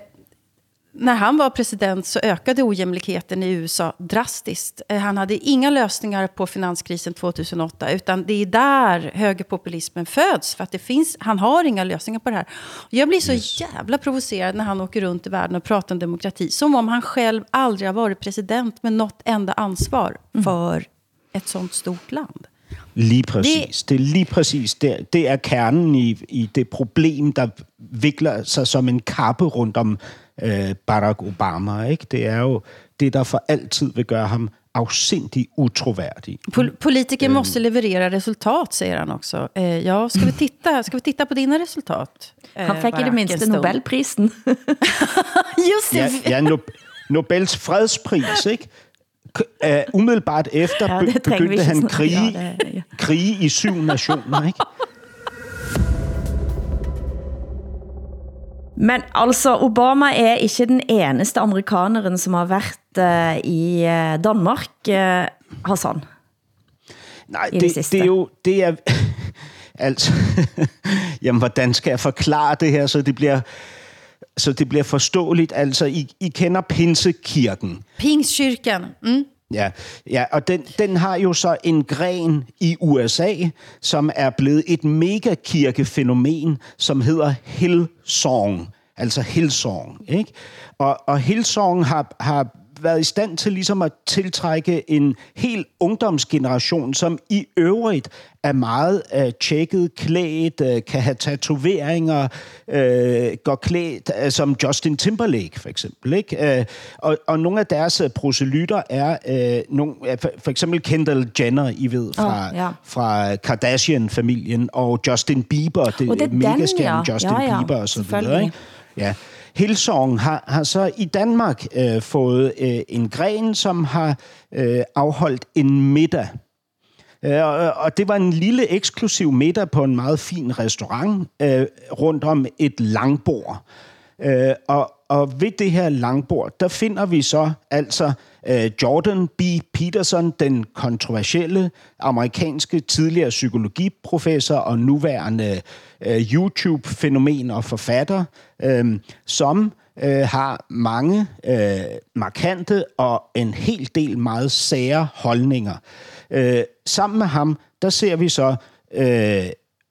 när han var president så ökade ojämlikheten i USA drastiskt. Eh, han hade inga lösningar på finanskrisen 2008, utan det är där högerpopulismen föds. För att det finns, han har inga lösningar på det här. Jag blir så jävla provocerad när han åker runt i världen och pratar om demokrati. Som om han själv aldrig har varit president med något enda ansvar mm. för ett sånt stort land. Lige præcis. Det, det er lige præcis. Det, det er kernen i, i det problem, der vikler sig som en kappe rundt om øh, Barack Obama. Ikke? Det er jo det, der for altid vil gøre ham afsindig utrovärdig. Pol politiker mm. måste leverera resultat, säger han också. Eh, ja, ska vi, titta, ska vi titta på dina resultat? Eh, han fick i det minste Nobelprisen. Just det. Ja, ja no Nobels fredspris, ikke? Uh, umiddelbart efter ja, begyndte han krige, ja, det, ja. krige i syv nationer, ikke? Men altså, Obama er ikke den eneste amerikaneren, som har været uh, i uh, Danmark, uh, Hassan. Nej, det, det, det er jo... Det er, altså, jamen, hvordan skal jeg forklare det her, så det bliver så det bliver forståeligt. Altså, I, I kender Pinsekirken. Pingstkirken. Mm. Ja, ja og den, den har jo så en gren i USA, som er blevet et megakirkefænomen, som hedder Hillsong. Altså Hillsong, ikke? Og, og Hillsong har, har været i stand til ligesom at tiltrække en hel ungdomsgeneration, som i øvrigt er meget uh, tjekket, klædt, uh, kan have tatoveringer, uh, går klædt uh, som Justin Timberlake for eksempel. Ikke? Uh, og, og nogle af deres uh, proselytter er uh, nogle, for, for eksempel Kendall Jenner, I ved, fra, Oh, ja. fra Kardashian-familien, og Justin Bieber, det, Og det er ja. Justin Ja, ja, Bieber og så videre. Ikke? Ja. Hillsong har, har så i Danmark øh, fået øh, en gren, som har øh, afholdt en middag. Øh, og, og det var en lille eksklusiv middag på en meget fin restaurant øh, rundt om et langbord. Øh, og, og ved det her langbord, der finder vi så altså øh, Øh, Jordan B. Peterson, den kontroversielle amerikanske tidligere psykologiprofessor og nuværende øh, YouTube-fænomen og forfatter, øh, som har mange markante og en hel del meget sære holdninger. Sammen med ham, der ser vi så øh,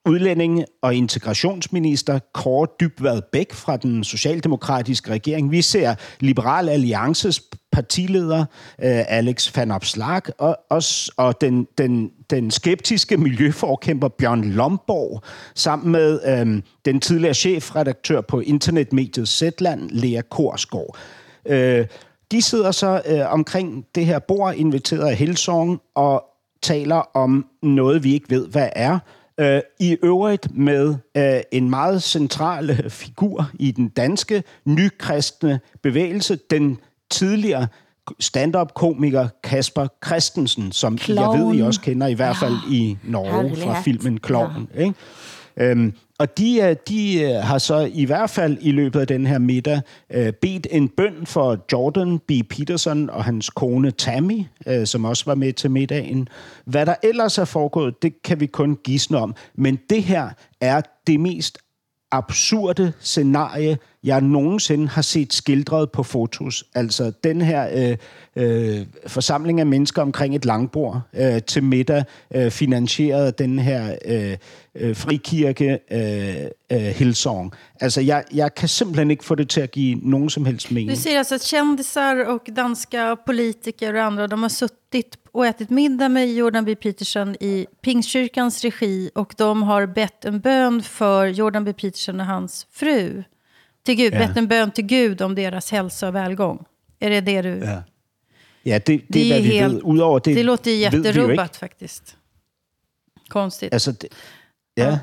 udlændinge- og integrationsminister Kåre Dybvad Bæk fra den socialdemokratiske regering. Vi ser Liberal Alliances partileder øh, Alex Van Opslark og, og, og den, den, den skeptiske miljøforkæmper Bjørn Lomborg sammen med øh, den tidligere chefredaktør på internetmediet Zetland, Lea Korsgaard. Øh, de sidder så øh, omkring det her bord, inviteret af Hillsong, og taler om noget, vi ikke ved, hvad er. Øh, I øvrigt med øh, en meget central øh, figur i den danske nykristne bevægelse, den tidligere stand-up-komiker Kasper Christensen, som jeg ved, I også kender, i hvert fald i Norge fra filmen Klovn. Ja. Ikke? Øhm, og de, øh, de øh, har så i hvert fald i løbet af den her middag øh, bedt en bøn for Jordan B. Peterson og hans kone Tammy, som også var med til middagen. Hvad der ellers er foregået, det kan vi kun gisne om. Men det her er det mest absurde scenarie, jeg nogensinde har set skildret på fotos. Altså den her øh, øh, forsamling af mennesker omkring et langbord øh, til middag, øh, finansieret af den her øh, øh, frikirke øh, øh, Hillsong. Altså jeg, jeg kan simpelthen ikke få det til at give nogen som helst mening. Du ser alltså kändisar och danska politiker och andra, de har suttit och ätit middag med Jordan B. Peterson i Pingstkyrkans regi och de har bett en bön för Jordan B. Peterson och hans fru. Till Gud, Ja. bett en bön till Gud om deras hälsa och välgång. Är det det du... Ja, ja det, det, det er, är hvad vi helt-. Udover det, Det låter jätterubbat faktiskt. Konstigt. Altså, det, ja,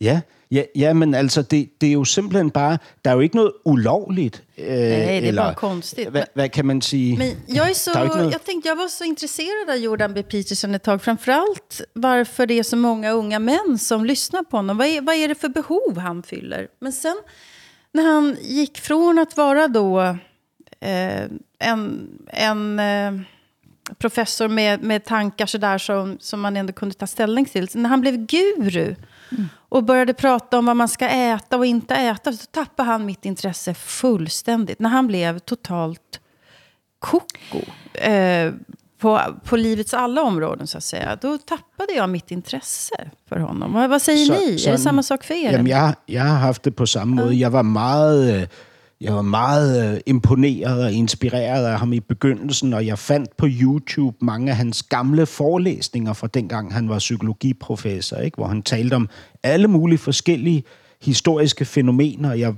ja, ja, ja, men altså, det, det er jo simpelthen bare, der er jo ikke noget ulovligt. Øh, Nej, det är eller, bara konstigt. Hvad, hvad kan man sige? Men jag, är så, er noget- jag, tänkte, jag var så intresserad av Jordan B. Peterson ett tag. Framförallt varför det är så många unga män som lyssnar på honom. Vad är, vad är det för behov han fyller? Men sen när han gick från att vara då eh, en, en eh, professor med, med tankar sådär som, som man ändå kunde ta ställning till. När han blev guru och började prata om vad man ska äta och inte äta, så tappade han mitt intresse fullständigt. När han blev totalt koko eh, på, på livets alla områden, så att säga. Då tappade jag mitt intresse för honom. Vad, vad säger Så- ni? Är sådan- det samma sak för er? Jamen, jeg, jeg har haft det på samme måde. Jeg var meget, øh, jeg var meget øh, imponeret og inspireret af ham i begyndelsen, og jeg fandt på YouTube mange af hans gamle forelæsninger fra dengang, han var psykologiprofessor, ikke? hvor han talte om alle mulige forskellige historiske fænomener. Jeg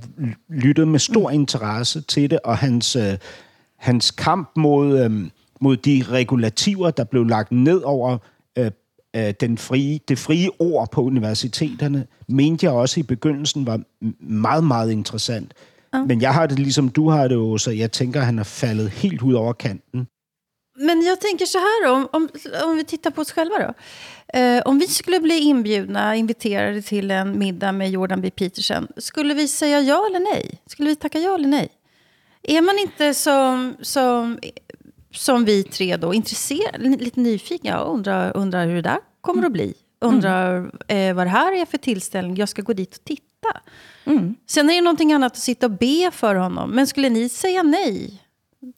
lyttede med stor interesse til det, og hans, øh, hans kamp mod, øh, mod de regulativer, der blev lagt ned over øh, øh, den frie, det frie ord på universiteterne, mente jeg også i begyndelsen var meget, meget interessant. Ja. Men jeg har det ligesom du har det så jeg tænker, at han er faldet helt ud over kanten. Men jag tänker så här då, om, om, om vi tittar på oss själva då. Eh, om vi skulle bli inbjudna, inviterade till en middag med Jordan B. Peterson, skulle vi säga ja eller nej? Skulle vi tacka ja eller nej? Är man inte som, som, som vi tre då intresserad, lite nyfiken, jag undrar, undrar hur det där kommer att bli. Undrar eh, vad det här är för tillställning, jag ska gå dit och titta. Sen är det någonting annat att sitta och be för honom. Men skulle ni säga nej?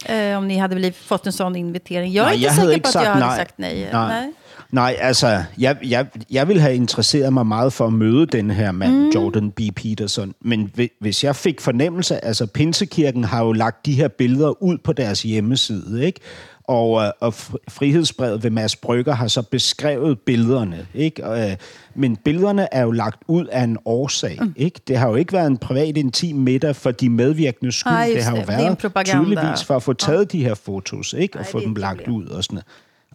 Eh, om ni hade blivit, fått en sån invitering. Jag är Nej, inte jag säker på att jag hade nej. sagt nej. Nej. nej. Nej, altså, jeg, jeg, jeg vil have interesseret mig meget for at møde den her mand, mm. Jordan B. Peterson. Men hvis jeg fik fornemmelse, altså Pinsekirken har jo lagt de her billeder ud på deres hjemmeside, ikke? Og, øh, og frihedsbrevet ved Mads Brygger har så beskrevet billederne, ikke? Øh, men billederne er jo lagt ud af en årsag, mm. ikke? Det har jo ikke været en privat intim middag for de medvirkende skyld. Ej, det har jo været tydeligvis for at få taget ja. de her fotos, ikke? Og Ej, få dem lagt ud og sådan noget.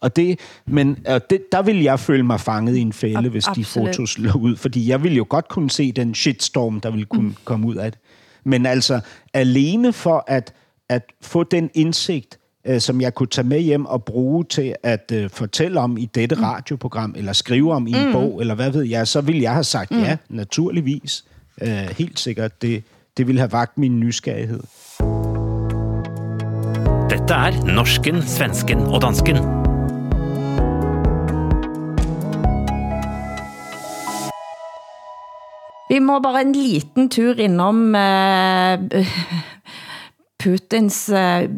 Og det, men og det, der vil jeg føle mig fanget i en fælde, hvis Absolut. de fotos lå ud. Fordi jeg vil jo godt kunne se den shitstorm, der vil kunne mm. komme ud af det. Men altså, alene for at, at få den indsigt, øh, som jeg kunne tage med hjem og bruge til at øh, fortælle om i dette mm. radioprogram, eller skrive om i en mm. bog, eller hvad ved jeg, så vil jeg have sagt mm. ja, naturligvis. Øh, helt sikkert. Det, det vil have vagt min nysgerrighed. Dette er Norsken, Svensken og Dansken. Vi må bare en liten tur innom eh, Putins eh,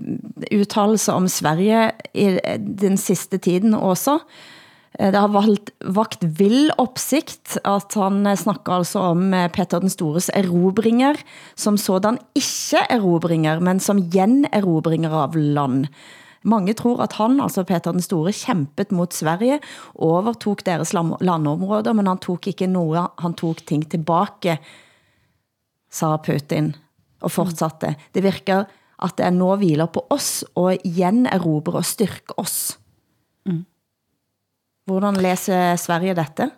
om Sverige i eh, den sidste tiden også. Eh, det har valgt, vakt vild opsigt, at han snakker altså om Peter den Stores erobringer, som sådan ikke erobringer, men som generobringer av land. Mange tror at han, altså Peter den Store, kæmpet mot Sverige, overtog deres landområder, men han tog ikke noget, han tog ting tilbage, sa Putin, og fortsatte. Det virker, at det er nå hviler på oss, og igen erobre og styrke oss. Mm. Hvordan læser Sverige dette?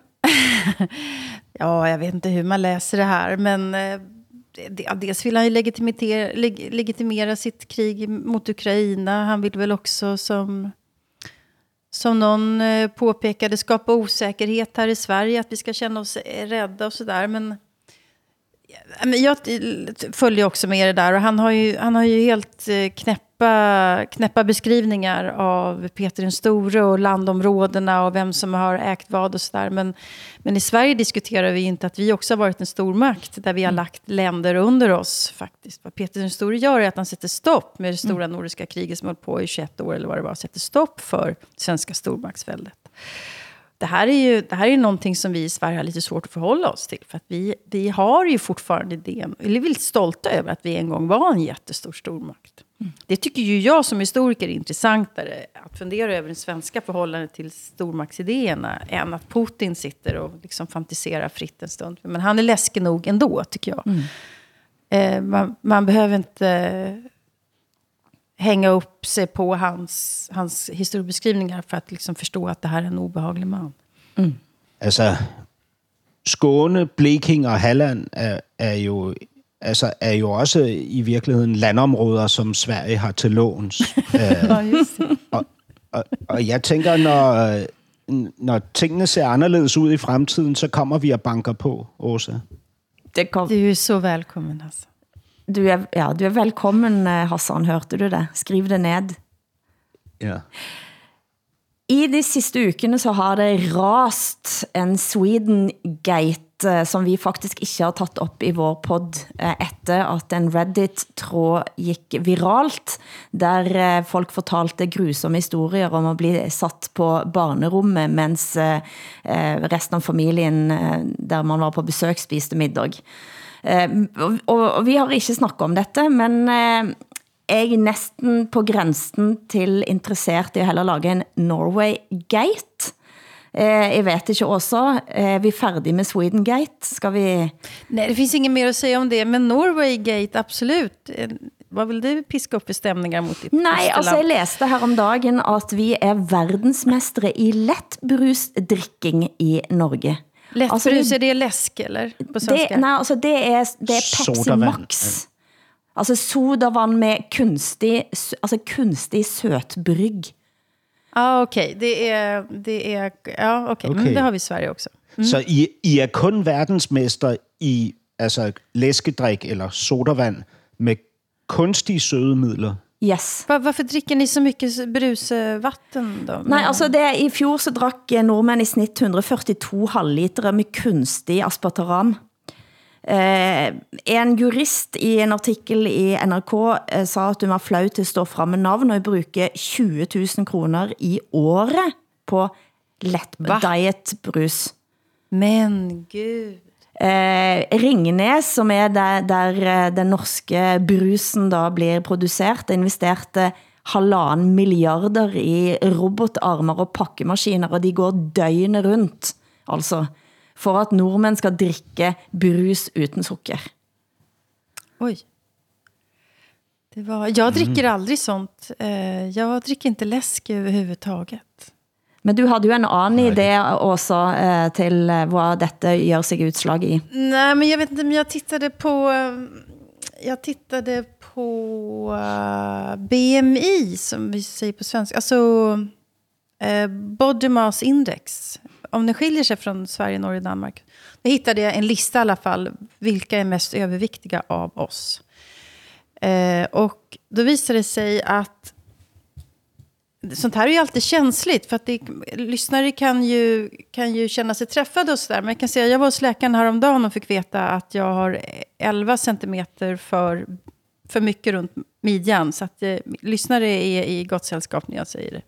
ja, jag vet inte hur man läser det här, men eh, dels vill han ju legitimera, leg, legitimera sitt krig mot Ukraina. Han vill väl också, som, som någon eh, påpekade, skapa osäkerhet här i Sverige. Att vi ska känna oss eh, rädda och sådär. Men jag följer också med det där. Och han har ju, han har ju helt eh, knäpp knäppa, knäppa beskrivningar av Peter den store och landområdena och vem som har ägt vad och sådär. Men, men i Sverige diskuterar vi inte att vi också har varit en stor makt där vi har mm. lagt länder under oss faktiskt. Vad Peter den store gör är att han sätter stopp med det stora mm. nordiska kriget som höll på i 21 år eller vad det var. Sätter stopp för svenska stormaktsväldet det här är ju det här är någonting som vi i Sverige har lite svårt att förhålla oss till. För att vi, vi har ju fortfarande det, eller vi är stolta över att vi en gång var en jättestor stormakt. Mm. Det tycker ju jag som historiker är intressantare att fundera över den svenska förhållandet till stormaktsidéerna än att Putin sitter och liksom fantiserar fritt en stund. Men han är läskig nog ändå, tycker jag. Mm. Eh, man, man behöver inte hänga upp sig på hans, hans historiebeskrivningar för att liksom förstå att det här är en obehaglig man. Mm. Altså, Skåne, Bleking og Halland er, er, jo, altså, er jo også i virkeligheden landområder, som Sverige har til låns. uh, og, og, og jeg tænker, når, når tingene ser anderledes ud i fremtiden, så kommer vi og banker på, Åsa. Det, kom. det er jo så velkommen, altså. Du er, ja, du er velkommen, eh, Hassan. Hørte du det? Skriv det ned. Ja. I de sidste ukene så har det rast en Sweden Gate, Eh, som vi faktisk ikke har tatt op i vår podd efter etter at en Reddit-tråd gik viralt, der eh, folk fortalte grusomme historier om at bli satt på barnerummet, mens resten av familien, der man var på besøg, spiste middag. Eh, og, vi har ikke snakket om dette, men jeg er næsten på grænsen til interessert i at heller lage en Norway Gate. Eh, jeg vet ikke også, er vi færdige med Sweden Gate? Skal vi... Nej, det finns inget mer att säga om det, men Norway Gate, absolut. Vad vill du piska upp i stämningar mot ditt Nej, altså jeg læste her om dagen, at vi er verdensmestre i letbrusdrikking i Norge. Lättbrus, alltså, är det läsk eller? På det, nej, alltså det är, det är Pepsi Sodavan. Max. Alltså sodavann med kunstig, alltså kunstig sötbrygg. Ja, ah, okej. Okay. Det är, det är, ja, okej. Okay. okay. det har vi i Sverige också. Mm. Så I, I er kun verdensmester i altså læskedrik eller sodavand med kunstige sødemidler? Yes. Var, varför dricker ni så mycket brusvatten då? Nej, alltså det, i fjol så drak nordmænd i snitt 142 halvliter med kunstig aspartam. Eh, en jurist i en artikel i NRK eh, sa at hun var flau til at stå frem med navn og bruge 20 000 kroner i året på let Va? diet-brus. Men gud. Eh, Ringnes, som er der, der eh, den norske brusen da blir produceret, investerte halvan milliarder i robotarmer og pakkemaskiner, og de går døgnet rundt, altså, for at nordmænd skal drikke brus uden sukker. Oj. Det var, jag dricker aldrig sånt. Eh, jag dricker inte läsk överhuvudtaget. Men du hade ju en annen idé også eh, til eh, hvad dette gør sig utslag i. Nej, men jag vet inte, men jag tittade på... eh, Jag tittade på eh, BMI, som vi säger på svenska. Alltså eh, Body Mass Index. Om det skiljer sig från Sverige, Norge och Danmark. Nu hittade jag en lista i alla fall. Vilka är mest överviktiga av oss? Eh, och då visade det sig att sånt här är ju alltid känsligt. För att det, lyssnare kan ju, kan ju känna sig träffade och sådär. Men jag kan säga, jag var hos läkaren häromdagen och fick veta att jag har 11 centimeter för, för mycket runt midjan. Så att eh, lyssnare är i gott sällskap när jag säger det,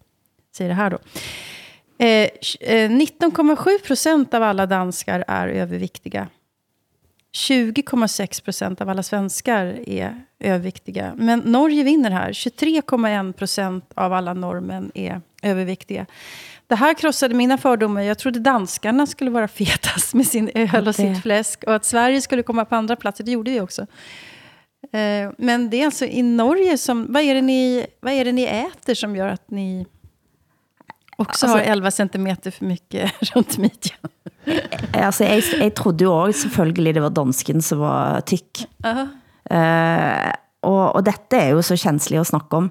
säger det här då. Eh, eh, 19,7 procent av alla danskar är överviktiga. 20,6 procent av alla svenskar är överviktiga. Men Norge vinner här. 23,1 procent av alla norrmän är överviktiga. Det här krossade mina fördomar. Jag trodde danskarna skulle vara fetast med sin öl och sitt fläsk. Och att Sverige skulle komma på andra platser. Det gjorde vi också. Eh, Men det är alltså i Norge som... Vad är det ni, vad är det ni äter som gör att ni också Alltså- har 11 centimeter för mycket runt midjan? Altså, jeg, jeg trodde jo også selvfølgelig det var dansken som var tyk. Eh, og, og dette er jo så känsligt at snakke om.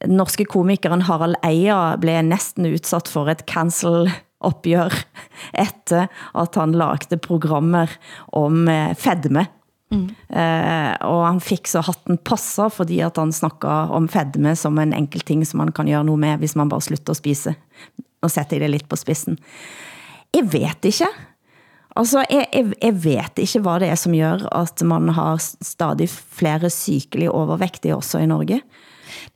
Den norske komikeren Harald Eia blev næsten udsat for et cancel-opgør efter at han lagde programmer om eh, fedme. Eh, og han fik så hatten passer, fordi at han snakker om fedme som en enkelt ting, som man kan gøre noget med, hvis man bare slutter at spise. Nå sætter jeg det lidt på spidsen. Jeg vet ikke. Altså, jeg, jeg, jeg vet ikke, hvad det er, som gør, at man har stadig flere sykelig overvægtige også i Norge.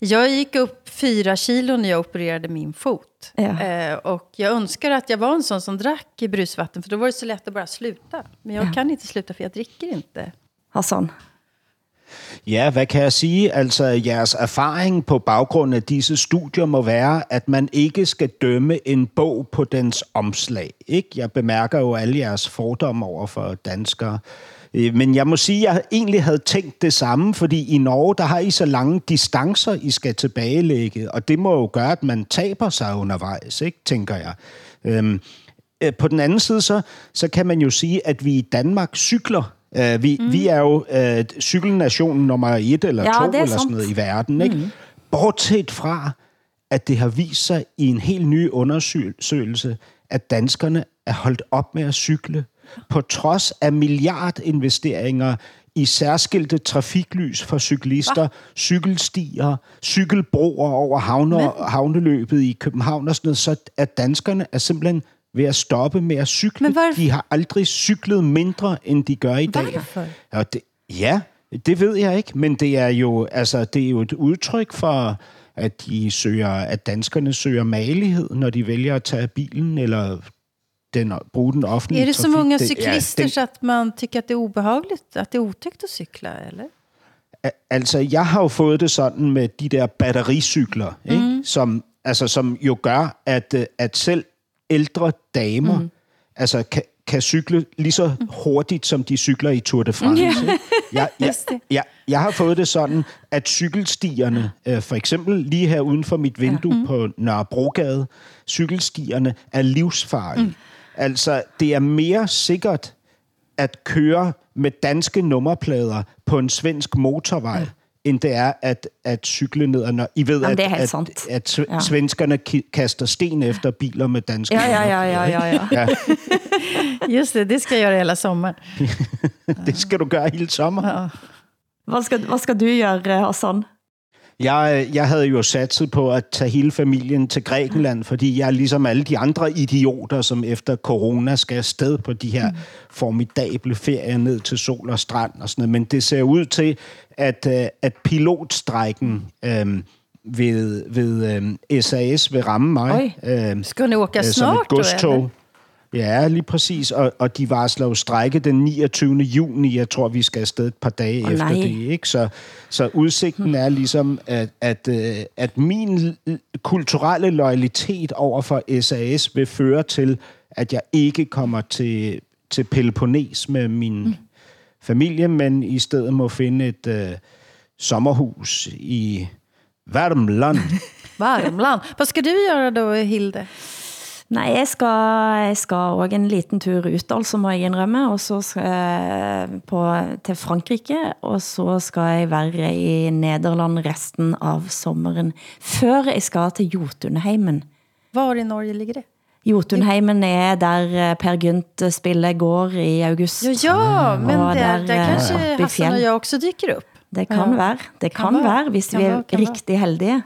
Jag gick upp fyra kilo när jag opererade min fot. Ja. Eh, och jag önskar att jag var en sån som drack brusvatten. För då var det så lätt att bara sluta. Men jag Ja. kan inte sluta för jag dricker inte. Hassan. Ja, hvad kan jeg sige? Altså, jeres erfaring på baggrund af disse studier må være, at man ikke skal dømme en bog på dens omslag. Ikke? Jeg bemærker jo alle jeres fordomme over for danskere. Øh, men jeg må sige, at jeg egentlig havde tænkt det samme, fordi i Norge, der har I så lange distancer, I skal tilbagelægge, og det må jo gøre, at man taber sig undervejs, ikke? tænker jeg. Øhm, øh, på den anden side, så, så kan man jo sige, at vi i Danmark cykler. Uh, vi, mm. vi er jo uh, cykelnationen nummer et eller Ja, to, er eller sådan noget i verden. Ikke? Mm. Bortset fra, at det har vist sig i en helt ny undersøgelse, at danskerne er holdt op med at cykle. På trods af milliardinvesteringer i særskilte trafiklys for cyklister, cykelstier, cykelbroer over havne, havneløbet i København og sådan noget, så at danskerne er simpelthen ved at stoppe med at cykle. Men De har aldrig cyklet mindre, end de gør i dag. Hvorfor? Ja, det, ja, det ved jeg ikke, men det er jo, altså, det er jo et udtryk for, at de søger, at danskerne søger malighed, når de vælger at tage bilen eller den, bruge den offentlige Är det så trafik. många Det- cyklister den- så att man tycker att det är obehagligt? Att det är otäckt att cykla, eller? Altså, jeg har jo fået det sådan med de der battericykler, ikke? Mm. Som, altså, som jo gør, at, at selv ældre damer mm. altså, kan, kan cykle lige så hurtigt, som de cykler i Tour de France. Ja. ikke? Jeg, jeg, jeg, jeg har fået det sådan, at cykelstierne, øh, for eksempel lige her uden for mit vindue ja. på Nørrebrogade, cykelstierne er livsfarlige. Mm. Altså, det er mere sikkert at køre med danske nummerplader på en svensk motorvej, mm. End det er at, at cykle ned. Og når, I ved, Jamen, at, er at, sandt. at, at Ja. svenskerne ki- kaster sten efter biler med danske Ja, ja, ja, ja, ja, ja. ja. Just det, det ska jag göra hela sommaren. Det skal du gøre hele sommeren. Hvad skal, hvad skal du gøre, Hassan? Jeg, jeg havde jo satset på at tage hele familien til Grækenland, fordi jeg er ligesom alle de andre idioter, som efter corona skal afsted på de her formidable ferier ned til sol og strand og sådan noget. Men det ser ud til, at, øh, at pilotstrækken øh, ved, ved øh, SAS vil ramme mig. Øh, Ska ni åka øh, som snart et godstog. Ja, lige præcis. Og, og de varsler jo strække den 29. juni. Jeg tror, vi skal afsted et par dage Åh, efter nej. det. ikke? Så, så udsigten er ligesom, at, at, øh, at min kulturelle loyalitet over for SAS vil føre til, at jeg ikke kommer til, til Peloponnes med min mm. familie, men i stedet må finde et øh, sommerhus i Värmland. Värmland. Vad ska du göra då, Hilde? Nej, jeg skal, jeg skal også en liten tur ut, altså må jeg indrømme, og så skal jeg på, til Frankrike, og så skal jeg være i Nederland resten av sommeren, før jeg skal til Jotunheimen. Var i Norge ligger det? Jotunheimen er der eh, Per Gynt spiller går i august. Ja, ja men Og där, der, där eh, i Hassan och jag också dyker upp. Det kan Ja. være, det kan, Kan være. hvis Kan vi er kan rigtig heldige.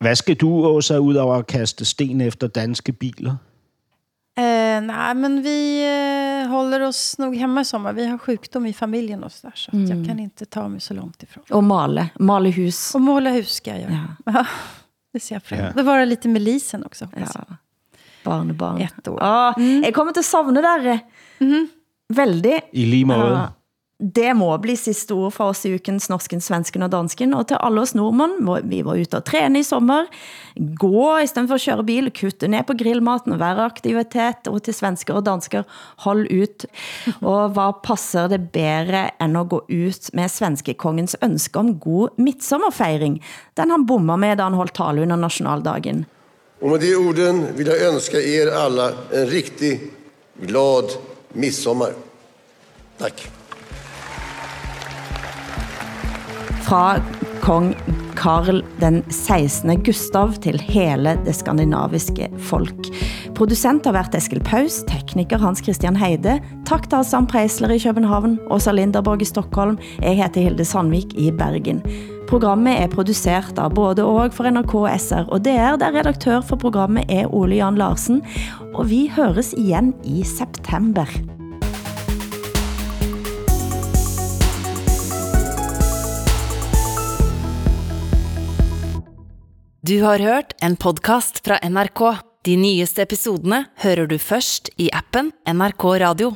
Hvad skal du, Åsa, ud over at kaste sten efter danske biler? Eh, nej, men vi eh, håller oss nog hemma i sommar. Vi har sjukdom i familjen och så där, så att jag kan inte ta mig så långt ifrån. Og male, male hus. Och måla hus ska jag göra. Ja. det ser jag fram emot. Det var lite med Lisen också. hoppas jag. Ja. Barnebarn. Ett år. Åh, jeg kommer til at savne dere. Veldig. I lige måde. Ja. Det må bli sidste ord for oss i ukens Norsken, Svensken og Dansken. Og til alle oss nordmænd, vi var ute og træne i sommer. Gå i stedet for at køre bil, kutte ned på grillmaten, være aktivitet. Og til svensker og dansker, hold ut. Og hvad passer det bedre end at gå ut med svenskekongens ønske om god midsommerfejring? Den han bommer med, da han holdt tale under nationaldagen. Och med de orden vill jag önska er alla en rigtig glad midsommar. Tack. Fra kong Karl den 16. Gustav til hele det skandinaviske folk. Producent har været Eskil Paus, tekniker Hans Christian Heide. Tak til Hassan Preisler i København, Åsa Linderborg i Stockholm. Jeg heter Hilde Sandvik i Bergen. Programmet er produceret av både og for NRK SR og DR, der redaktør for programmet er Ole Jan Larsen. Og vi høres igen i september. Du har hørt en podcast fra NRK. De nyeste episodene hører du først i appen NRK Radio.